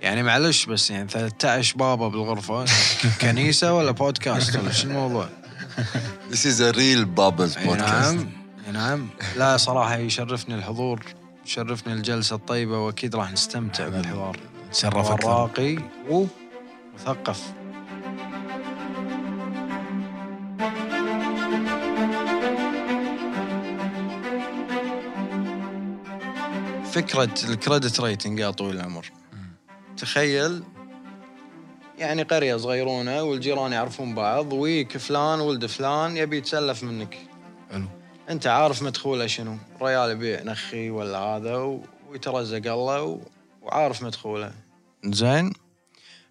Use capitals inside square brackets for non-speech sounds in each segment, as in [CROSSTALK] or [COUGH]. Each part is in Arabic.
يعني معلش بس يعني 13 بابا بالغرفة كنيسة ولا بودكاست ولا شو الموضوع؟ This is a real Baba's أي podcast. نعم نعم لا صراحة يشرفني الحضور يشرفني الجلسة الطيبة وأكيد راح نستمتع بالحوار تشرف حوار أكثر راقي ومثقف فكرة ال credit rating يا طويل العمر. تخيل يعني قرية صغيرونة والجيران يعرفون بعض وياك فلان ولد فلان يبي يتسلف منك. حلو. أنت عارف مدخوله شنو؟ ريال يبيع نخي ولا هذا ويترزق الله و... وعارف مدخوله. زين.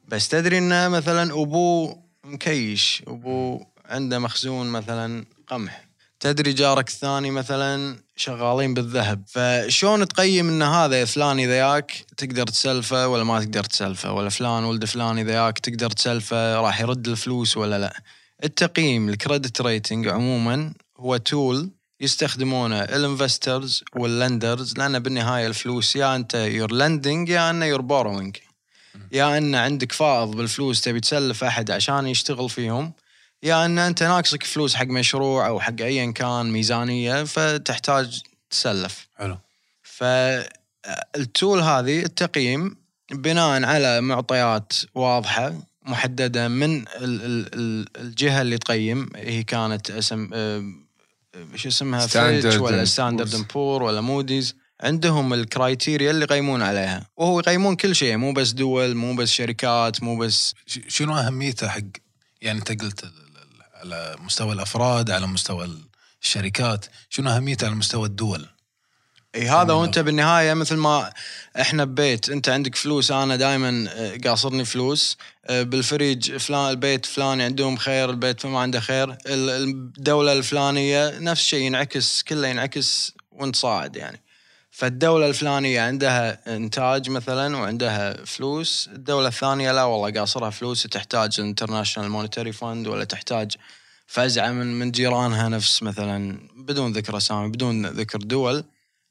بس تدري إنه مثلا ابوه مكيش ابوه عنده مخزون مثلا قمح. تدري جارك الثاني مثلا شغالين بالذهب. فشون تقيم إن هذا فلان إذا ياك تقدر تسلفه ولا ما تقدر تسلفه؟ ولا فلان ولد فلان إذا ياك تقدر تسلفه راح يرد الفلوس ولا لا؟ التقييم ال credit rating عموما هو tool يستخدمونه ال investors وال lenders لأن بالنهاية الفلوس يا أنت you're lending يا أنه you're borrowing يا ان عندك فائض بالفلوس تبي تسلف أحد عشان يشتغل فيهم يا أن أنت ناقصك فلوس حق مشروع أو حق ايا كان ميزانية فتحتاج تسلف. حلو. فال tool هذه التقييم بناء على معطيات واضحة محددة من ال- ال- ال- الجهة اللي تقيم هي كانت اسم آه، شو اسمها فيتش ولا Standard and Poor's ولا موديز عندهم ال criteria اللي يقيمون عليها. وهو يقيمون كل شيء مو بس دول مو بس شركات مو بس شنو أهميته حق يعني أنت قلت على مستوى الأفراد على مستوى الشركات شنو أهميته على مستوى الدول؟ إي هذا وانت بالنهاية مثل ما إحنا ببيت أنت عندك فلوس أنا دائما قاصرني فلوس آه، بالفريج فلان البيت فلاني عندهم خير البيت ما عنده خير ال- الدولة الفلانية نفس الشيء ينعكس كله ينعكس وأنت صاعد يعني. فالدولة الفلانية عندها إنتاج مثلا وعندها فلوس الدولة الثانية لا والله قاصرها فلوس تحتاج ال International Monetary Fund ولا تحتاج فزعة من من جيرانها نفس مثلا بدون ذكر أسامي بدون ذكر دول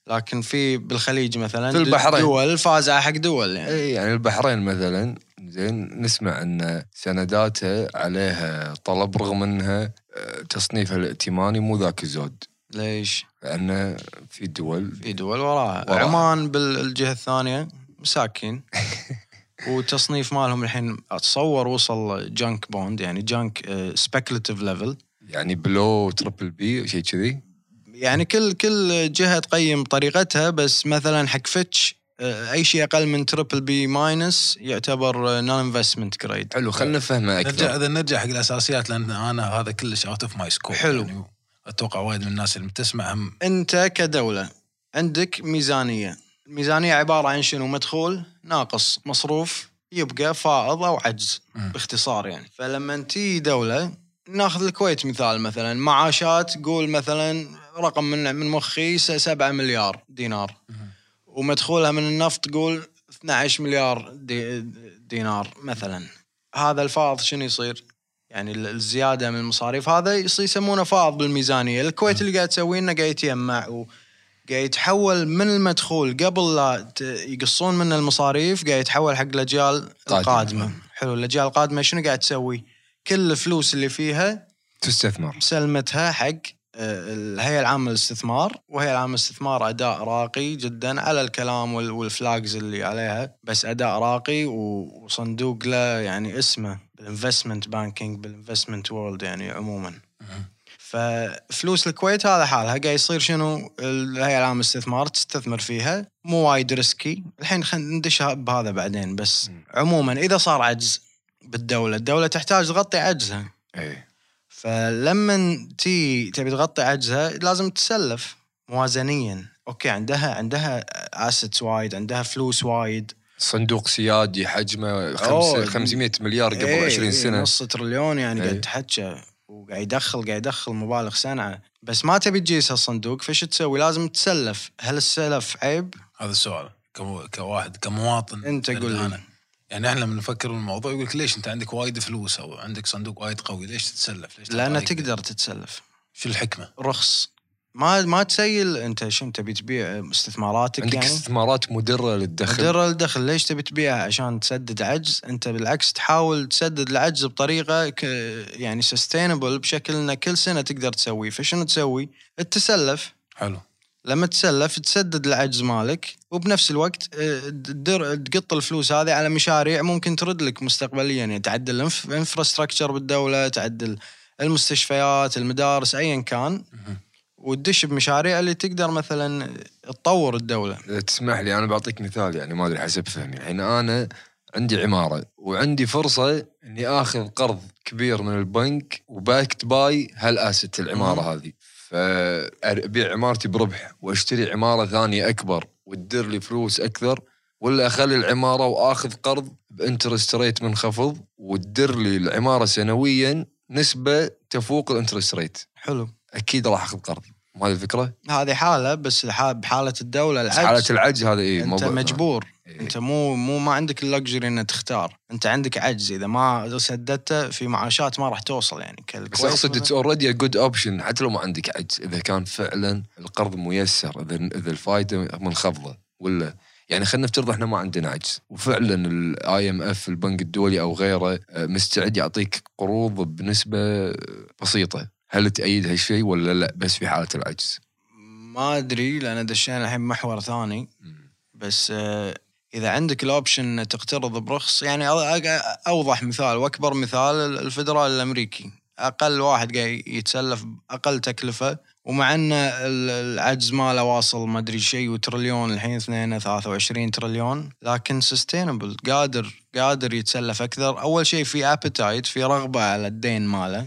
لكن في بالخليج مثلا في البحرين. دول فازعة حق دول يعني اي يعني البحرين مثلا زين نسمع أن سنداتها عليها طلب رغم أنها آه، تصنيفها الائتماني مو ذاك الزود ليش؟ لأن في دول في دول وراها وراها. عمان بالجهة الثانية مساكين [LAUGHS] وتصنيف مالهم الحين اتصور وصل جانك بوند يعني junk speculative level يعني below triple B شيء كذي؟ يعني كل كل جهة تقيم طريقتها بس مثلا حق فيتش آه، أي شيء أقل من triple B minus يعتبر non-investment grade حلو خلينا نفهمها نرجع أكثر إذا نرجع حق الأساسيات لأن أنا هذا كلش out of my scope حلو. يعني أتوقع وايد من الناس اللي بتسمع هم أنت كدولة عندك ميزانية. الميزانية عبارة عن شنو؟ مدخول ناقص مصروف يبقى فائض أو عجز. باختصار يعني. فلما تي دولة ناخذ الكويت مثال مثلا. معاشات قول مثلا رقم من من مخي 7 مليار دينار. ومدخولها من النفط قول 12 مليار دي دينار مثلا. هذا الفائض شنو يصير؟ يعني ال- الزيادة من المصاريف. هذا يصير يسمونه فائض بالميزانية، الكويت اللي قاعد تسويه إنه قاعد يتجمع وقاعد يتحول من المدخول قبل لا يقصون منه المصاريف قاعد يتحول حق الأجيال. القادمة، حلو الأجيال القادمة شنو قاعد تسوي؟ كل الفلوس اللي فيها تستثمر سلمتها حق آه، الهيئه العامه للاستثمار والهيئه العامه للاستثمار أداء راقي جدا على الكلام وال- وال flags اللي عليها بس أداء راقي وصندوق له يعني اسمه بال investment banking بال investment world يعني عموما ففلوس الكويت هذا حالها. قاعد يصير شنو؟ الهيئة العامة للاستثمار تستثمر فيها. مو وايد risky. الحين خلينا ندش بهذا بعدين. بس عموما إذا صار عجز بالدولة الدولة تحتاج تغطي عجزها. اي فلما تي تبي تغطي عجزها لازم تسلف موازنيا. okay عندها عندها assets وايد عندها فلوس وايد. صندوق سيادي حجمه أوه. خمس 500 مليار قبل إيه، 20 إيه، سنة. نص تريليون يعني إيه. قاعد تحكى وقاعد يدخل قاعد يدخل مبالغ صنعه بس ما تبي تجيس هالصندوق فش تسوي؟ لازم تسلف. هل السلف عيب؟ هذا السؤال. كواحد كمواطن أنت قول لي. أنا. يعني إحنا لما نفكر بالموضوع يقول لك ليش أنت عندك وايد فلوس أو عندك صندوق وايد قوي؟ ليش تتسلف؟ ليش لأن؟ تقدر تتسلف. شو الحكمة؟ رخص. ما ما تسيل انت شو تبي تبيع استثماراتك عندك يعني؟ استثمارات مدرة للدخل. مدر الدخل ليش تبي تبيعها عشان تسدد عجز. انت بالعكس تحاول تسدد العجز بطريقة ك يعني sustainable بشكل ان كل سنة تقدر تسويه فشنو تسوي؟ تسلف حلو. لما تسلف تسدد العجز مالك وبنفس الوقت آه، تدر تقط الفلوس هذه على مشاريع ممكن ترد لك مستقبليا. يعني تعدل ال infrastructure بالدولة تعدل المستشفيات المدارس ايا كان. وتدش بمشاريع اللي تقدر مثلا تطور الدولة. تسمح لي أنا بعطيك مثال يعني ما أدري حسب فهمي. الحين أنا عندي عمارة وعندي فرصة إني آخذ قرض كبير من البنك و backed by هال asset العمارة مم. هذه. فأبيع عمارتي بربح وأشتري عمارة ثانية أكبر وتدر لي فلوس أكثر ولا أخلي العمارة وآخذ قرض ب interest rate منخفض وتدر لي العمارة سنويا نسبة تفوق ال interest rate. حلو. أكيد راح أخذ قرض. ما هذه الفكرة؟ هذه حالة بس بحالة الدولة العجز حالة العجز هذا اي أنت مجبور. إيه. أنت مو مو ما عندك ال luxury انك تختار. أنت عندك عجز. إذا ما سددته في معاشات ما راح توصل يعني بس أقصد it's. already good option حتى لو ما عندك عجز. إذا كان فعلا القرض ميسر إذا إذا الفائده منخفضه ولا يعني خلينا نفترض إحنا ما عندنا عجز. وفعلا ال IMF البنك الدولي أو غيره آه، مستعد يعطيك قروض بنسبة بسيطة. هل تأيد هالشيء ولا لا؟ بس في حالة العجز؟ ما أدري لأن دشينا الحين محور ثاني. بس آه، إذا عندك ال option تقترض برخص يعني أوضح مثال وأكبر مثال ال federal الأمريكي. أقل واحد قاعد يتسلف بأقل تكلفة ومع إن ال- العجز ماله واصل ما أدري شيء وتريليون الحين 2 23 تريليون. لكن sustainable قادر قادر يتسلف أكثر. أول شيء في appetite في رغبة على الدين ماله.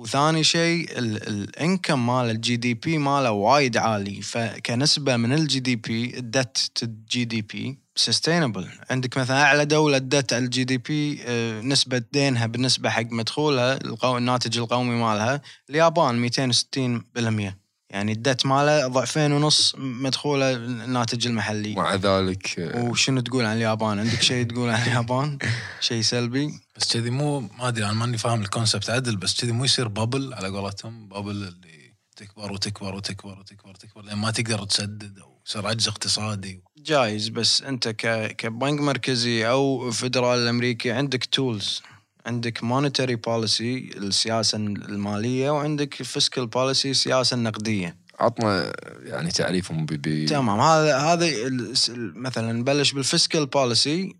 وثاني شيء ال income مال ال GDP ماله وايد عالي فكنسبة من ال GDP ال debt ال GDP sustainable عندك مثلا أعلى دولة ال debt على ال GDP آه، نسبة دينها بالنسبة حق مدخولها. الناتج القومي مالها اليابان 260% يعني الدت ماله ضعفين ونص مدخوله الناتج المحلي. مع ذلك آه، وشنو تقول عن اليابان؟ عندك شيء تقول عن اليابان؟ [LAUGHS] شيء سلبي؟ بس كذي مو ما أدري أنا ماني فاهم ال concept عدل بس كذي مو يصير bubble على قولتهم bubble اللي تكبر وتكبر وتكبر وتكبر وتكبر لين ما تقدر تسدد أو يصير عجز اقتصادي. جايز بس أنت ك كبنك مركزي أو federal الامريكي عندك tools عندك monetary policy السياسة المالية وعندك fiscal policy السياسة النقديه عطنا يعني تعريفهم ب تمام. هذا ال- مثلا نبلش بال fiscal policy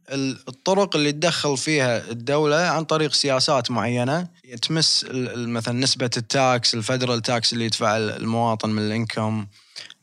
الطرق اللي تدخل فيها الدولة عن طريق سياسات معينة. تمس مثلا نسبة ال tax ال federal tax اللي يدفع المواطن من ال income.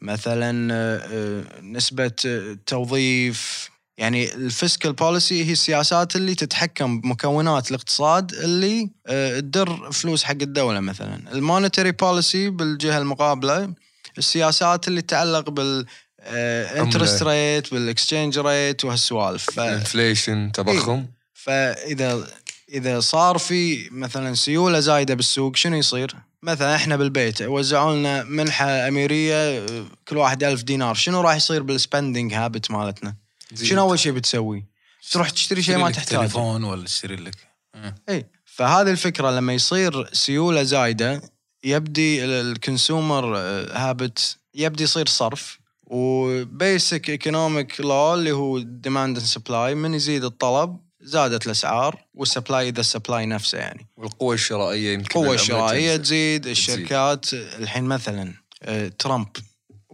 مثلا آه، آه، نسبة آه، توظيف. يعني ال fiscal policy هي السياسات اللي تتحكم بمكونات الاقتصاد اللي آه، تدر فلوس حق الدولة مثلا. ال monetary policy بالجهة المقابلة السياسات اللي تتعلق بال interest rate بال exchange rate وهالسوالف. ف... inflation تضخم. فإذا إذا صار في مثلا سيولة زايدة بالسوق شنو يصير؟ مثلا إحنا بالبيت وزعوا لنا منحة أميرية آه، كل واحد ألف دينار شنو راح يصير بال spending habit مالتنا؟ شنو أول شيء بتسوي؟ تروح تشتري شيء ما تحتاجه. تليفون ولا تشتري لك. آه. اي فهذه الفكرة لما يصير سيولة زايدة يبدي ال consumer habit يبدي يصير صرف. و basic economic law اللي هو demand and supply من يزيد الطلب زادت الأسعار وال supply إذا ال supply نفسه يعني. والقوة الشرائية يمكن القوه الشرائية. تزيد الشركات الحين مثلا آه، ترامب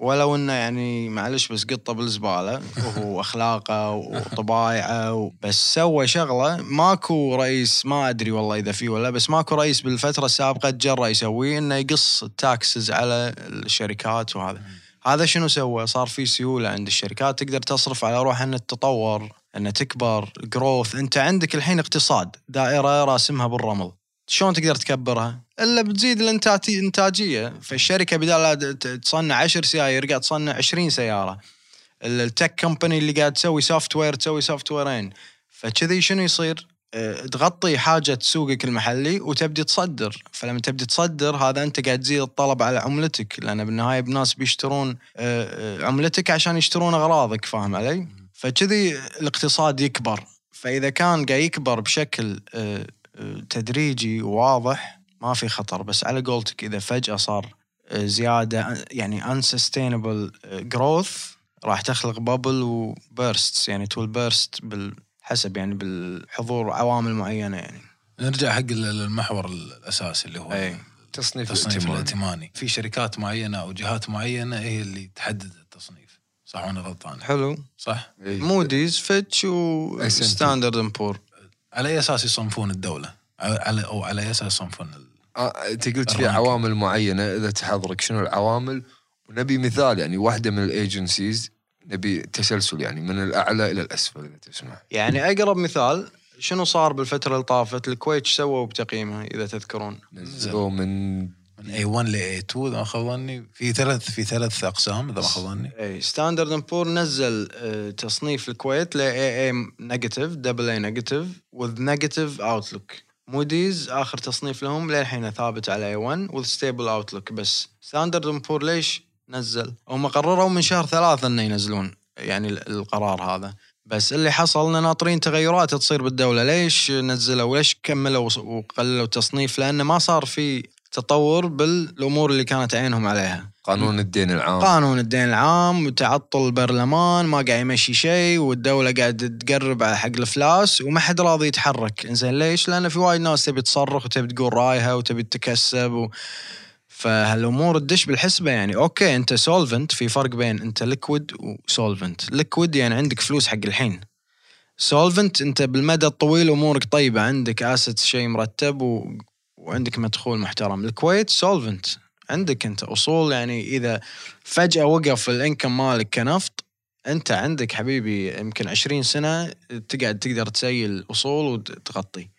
ولو إنه يعني معلش بس قطة بالزبالة [LAUGHS] وهو اخلاقه وطبايعه بس سوى شغلة. ماكو رئيس ما أدري والله إذا في ولا بس ماكو رئيس بالفترة السابقة تجرأ يسويه إنه يقص ال taxes على الشركات وهذا. هذا شنو سوى؟ صار في سيولة عند الشركات تقدر تصرف على روحها انها تتطور انها تكبر growth أنت عندك الحين اقتصاد دائرة راسمها بالرمل. شلون تقدر تكبرها؟ إلا بتزيد الإنتاج- الانتاجيه فالشركة بدال تصنع 10 سيايير قاعد تصنع 20 سيارة. ال- ال tech company اللي قاعد تسوي software تسوي software ين فكذي شنو يصير؟ أه، تغطي حاجة سوقك المحلي وتبدي تصدر. فلما تبدي تصدر هذا أنت قاعد تزيد الطلب على عملتك. لأن بالنهاية الناس بيشترون أه، أه، عملتك عشان يشترون أغراضك فاهم علي؟ فكذي الاقتصاد يكبر. فإذا كان قاعد يكبر بشكل تدريجي وواضح ما في خطر بس على قولتك إذا فجأة صار آه، زيادة يعني unsustainable growth راح تخلق bubble و burst يعني will burst بالحسب يعني بالحضور عوامل معينة يعني. نرجع حق المحور الأساسي اللي هو أي. تصنيف التصنيف الائتمان. الائتماني. في شركات معينة أو جهات معينة هي اللي تحدد التصنيف. صح وأنا غلطان؟ حلو. صح؟ إيه. موديز فيتش وستاندرد اند بور على أي أساس يصنفون الدولة؟ على أو على أي أساس يصنفون ال... آه، أنت قلت في. عوامل معينة إذا تحضرك شنو العوامل؟ ونبي مثال يعني واحدة من ال agencies نبي تسلسل يعني من الأعلى إلى الأسفل إذا تسمح. يعني أقرب مثال شنو صار بالفترة اللي طافت؟ الكويت سووا بتقييمها إذا تذكرون؟ نزلوا من من A1 ل A2 إذا ما خاب ظني. في ثلاث في ثلاث أقسام إذا ما خاب ظني. اي ستاندرد اند بور نزل آه، تصنيف الكويت ل AA negative double A negative with negative outlook موديز آخر تصنيف لهم للحين ثابت على A1 with stable outlook بس. ستاندرد اند بور ليش نزل؟ هم قرروا من شهر ثلاثة إنه ينزلون يعني ال- القرار هذا. بس اللي حصل اننا ناطرين تغيرات تصير بالدولة. ليش نزلوا؟ وليش كملوا وقللوا التصنيف؟ لأنه ما صار في تطور بالأمور اللي كانت عينهم عليها. قانون الدين العام. قانون الدين العام وتعطل البرلمان ما قاعد يمشي شيء والدولة قاعدة تقرب على حق الأفلاس وما حد راضي يتحرك. إنزين ليش؟ لأن في وايد ناس تبي تصرخ وتبي تقول رايها وتبي تتكسب و... فهالأمور تدش بالحسبة يعني. أوكي أنت solvent في فرق بين أنت liquid و solvent liquid يعني عندك فلوس حق الحين. solvent أنت بالمدى الطويل أمورك طيبة عندك asset شيء مرتب و... وعندك مدخول محترم. الكويت solvent عندك انت أصول يعني إذا فجأة وقف ال income مالك كنفط أنت عندك حبيبي يمكن 20 سنة تقعد تقدر تسيل أصول وتغطي.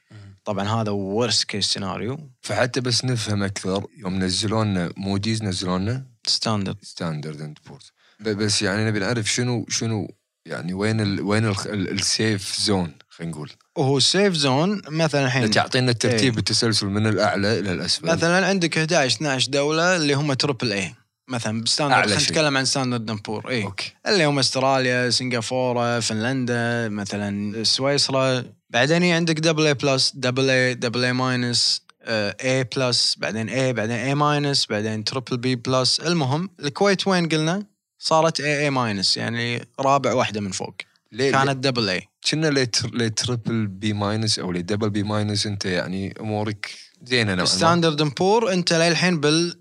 طبعا هذا worst case scenario فحتى بس نفهم أكثر يوم نزلوا لنا موديز نزلوا لنا ستاندرد ستاندرد اند بورز بس يعني نبي نعرف شنو شنو يعني وين ال وين ال ال safe zone خلينا نقول. وهو safe zone مثلا الحين تعطينا الترتيب إيه. بالتسلسل من الأعلى إلى الأسفل. مثلا عندك 11 12 دولة اللي هم triple A مثلا بستاندرد خلينا. نتكلم عن ستاندرد اند بور اي أوكي. اللي هم أستراليا سنغافورة فنلندا مثلا سويسرا. بعدين هي عندك double A plus double A double A minus A plus بعدين A بعدين A minus بعدين triple B plus المهم الكويت وين قلنا؟ صارت A A minus يعني رابع واحدة من فوق. ليه؟ كانت double A كنا ل triple B minus أو ل double B minus أنت يعني أمورك زينة نوعا ما. ستاندرد بور أنت للحين بال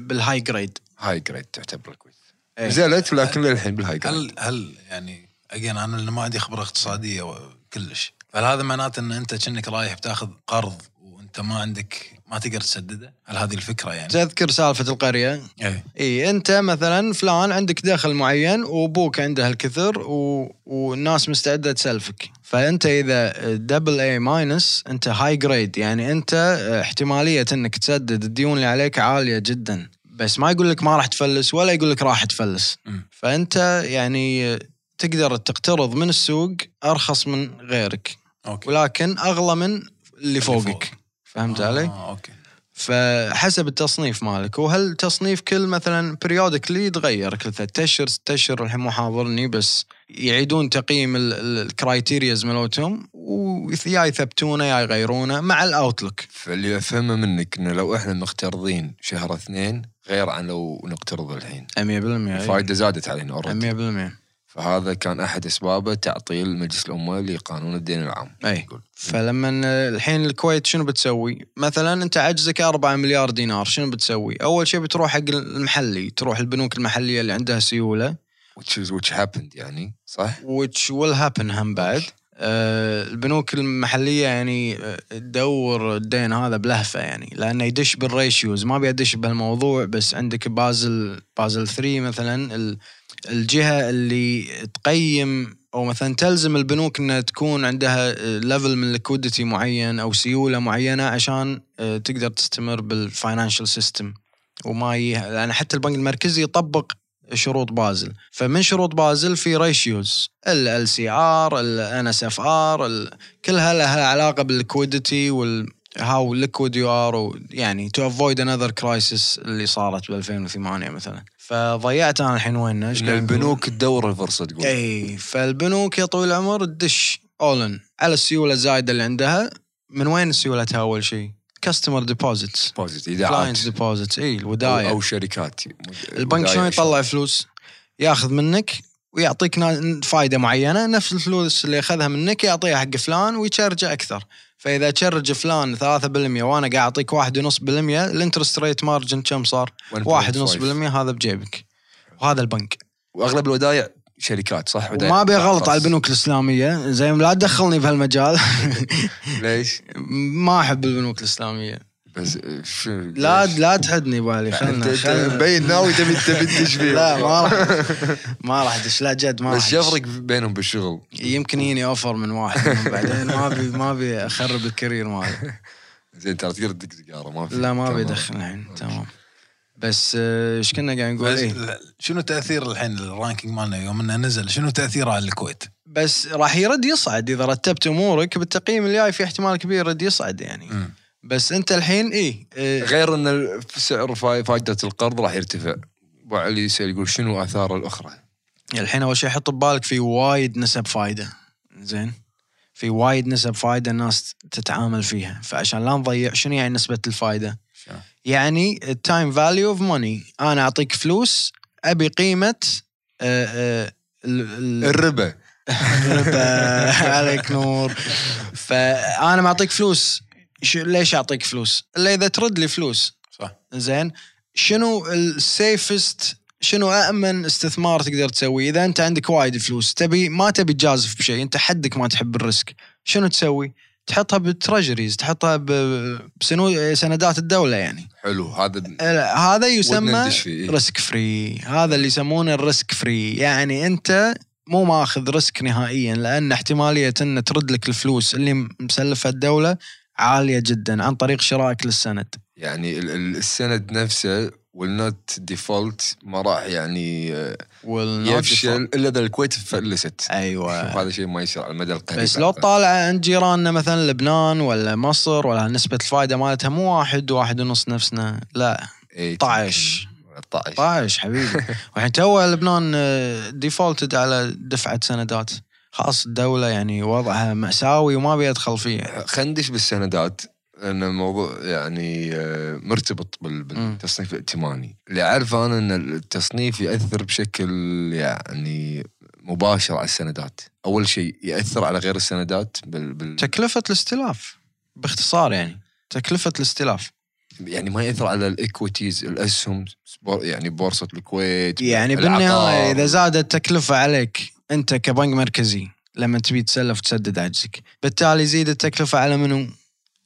بال high grade high grade تعتبر إيه. نزلت لكن للحين بال high grade هل هل يعني اجين أنا اللي ما عندي خبرة اقتصادية كلش. فهل هذا معناته إن أنت كأنك رايح بتاخذ قرض وأنت ما عندك ما تقدر تسدده؟ هل هذه الفكرة يعني؟ تذكر سالفة القرية؟ اي إي أنت مثلا فلان عندك دخل معين وأبوك عنده هالكثر و... والناس مستعدة تسلفك. فأنت إذا double A minus أنت high grade يعني أنت احتمالية أنك تسدد الديون اللي عليك عالية جدا. بس ما يقول لك ما راح تفلس ولا يقول لك راح تفلس. مم. فأنت يعني تقدر تقترض من السوق أرخص من غيرك. أوكي. ولكن أغلى من اللي فوق. فوقك. فهمت علي؟ آه أوكي. فحسب التصنيف مالك وهل تصنيف كل مثلا periodically يتغير؟ كل ثلاث أشهر ست أشهر الحين مو حاضرني بس يعيدون تقييم ال criterias مالتهم ويا يثبتونه يا يغيرونه مع ال outlook فاللي أفهمه منك إنه لو إحنا مقترضين شهر اثنين غير عن لو نقترض الحين. 100% أي. الفائده زادت علينا already 100% فهذا كان أحد أسبابه تعطيل مجلس الأمة لقانون الدين العام أي. فلما الحين الكويت شنو بتسوي؟ مثلا أنت عجزك 4 مليار دينار شنو بتسوي؟ أول شيء بتروح حق المحلي تروح البنوك المحلية اللي عندها سيولة which is which happened يعني صح؟ which will happen هم بعد آه البنوك المحلية يعني آه، تدور الدين هذا بلهفة يعني لأنه يدش بال ratios ما بيدش بهالموضوع بس عندك بازل بازل 3 مثلا ال- الجهة اللي تقيم أو مثلا تلزم البنوك إنها تكون عندها level من liquidity معين أو سيولة معينة عشان آه، تقدر تستمر بال financial system وما ي... لأن حتى البنك المركزي يطبق شروط بازل. فمن شروط بازل في ratios ال CR ال NSFR كلها لها علاقة بال liquidity وال how liquid you are يعني to avoid another crisis اللي صارت ب 2008 مثلا. فضيعت أنا الحين وين؟ البنوك تدور الفرصة تقول. إي فالبنوك يا طويل العمر تدش اولن على السيولة الزايدة اللي عندها من وين سيولتها أول شيء؟ customer deposits deposit ايداعات deposits إي أو, الودايع. أو شركات. البنك شلون يطلع فلوس؟ ياخذ منك ويعطيك فائده معينة نفس الفلوس اللي اخذها منك يعطيها حق فلان ويشرجه أكثر. فإذا تشرج فلان 3% وأنا قاعد أعطيك 1.5% ال interest rate margin كم صار؟ 1.5% هذا بجيبك وهذا البنك وأغلب الودايع شركات صح؟ ودايع وما أبي غلط خاص. على البنوك الإسلامية زين لا تدخلني بهالمجال [LAUGHS] ليش؟ [LAUGHS] ما أحب البنوك الإسلامية بس آه، شو لا؟ لا تحدني بالي خلنا خلنا مبين ناوي تبي تبي [LAUGHS] تدش فيه لا ما راح ما راح أدش لا جد ما بس شو بينهم بالشغل؟ يمكن يجيني أوفر من واحد منهم [LAUGHS] بعدين ما ابي ما أبي أخرب ال career مالي [LAUGHS] زين ترى تقدر تدق سيجارة ما في لا ما أبي. أدخل الحين تمام بس آه، إيش كنا قاعد نقول إيه؟ شنو تأثير الحين ال ranking مالنا يوم إنه نزل شنو تأثيره على الكويت؟ بس راح يرد يصعد إذا رتبت أمورك بالتقييم الجاي في احتمال كبير يرد يصعد يعني مم. بس انت الحين إيه آه، غير إن سعر فائدة القرض راح يرتفع. أبو علي يسأل يقول شنو اثاره الأخرى؟ الحين أول شيء حط ببالك في وايد نسب فايدة. زين؟ في وايد نسب فايدة الناس تتعامل فيها. فعشان لا نضيع شنو يعني نسبة الفايدة؟ شنو؟ يعني ال time value of money أنا أعطيك فلوس أبي قيمة آه، آه، ال- ال- الربا. الربا. [LAUGHS] عليك نور. فأنا معطيك فلوس. ليش أعطيك فلوس؟ إلا إذا ترد لي فلوس. صح. زين. شنو ال safest شنو امن استثمار تقدر تسويه؟ إذا أنت عندك وايد فلوس تبي ما تبي تجازف بشيء أنت حدك ما تحب ال risk. شنو تسوي؟ تحطها بال treasuries تحطها بسنو سندات الدولة يعني. حلو. هذا هذا يسمى. ريسك فري هذا اللي يسمونه ال risk free يعني أنت مو ماخذ risk نهائيا لأن احتمالية أن ترد لك الفلوس اللي مسلفها الدولة عالية جدا عن طريق شرائك للسند. يعني ال- ال- السند نفسه will not default ما راح يعني آه، يفشل إلا إذا الكويت فلست. شوف أيوه هذا شيء ما يصير على المدى القريب. بس لو طالع عند جيراننا مثلا لبنان ولا مصر ولا نسبة الفائدة مالتها مو واحد واحد ونص نفسنا لا. إيه، 12. 12 طايش. حبيبي. [LAUGHS] والحين تو لبنان defaulted على دفعة سندات. خلاص الدولة يعني وضعها مأساوي وما بيدخل فيه. خلينا ندش بالسندات لأن الموضوع يعني آه، مرتبط بال- بالتصنيف الائتماني. اللي اعرفه أنا إن التصنيف يأثر بشكل يعني مباشر على السندات. أول شيء يأثر على غير السندات بال, بال... تكلفة الاستلاف باختصار يعني تكلفة الاستلاف. يعني ما يأثر على الايكويتيز الأسهم يعني بورصة الكويت يعني العقار. بالنهاية إذا زادت التكلفة عليك أنت كبنك مركزي لما تبي تسلف وتسدد عجزك بالتالي يزيد التكلفة على منو؟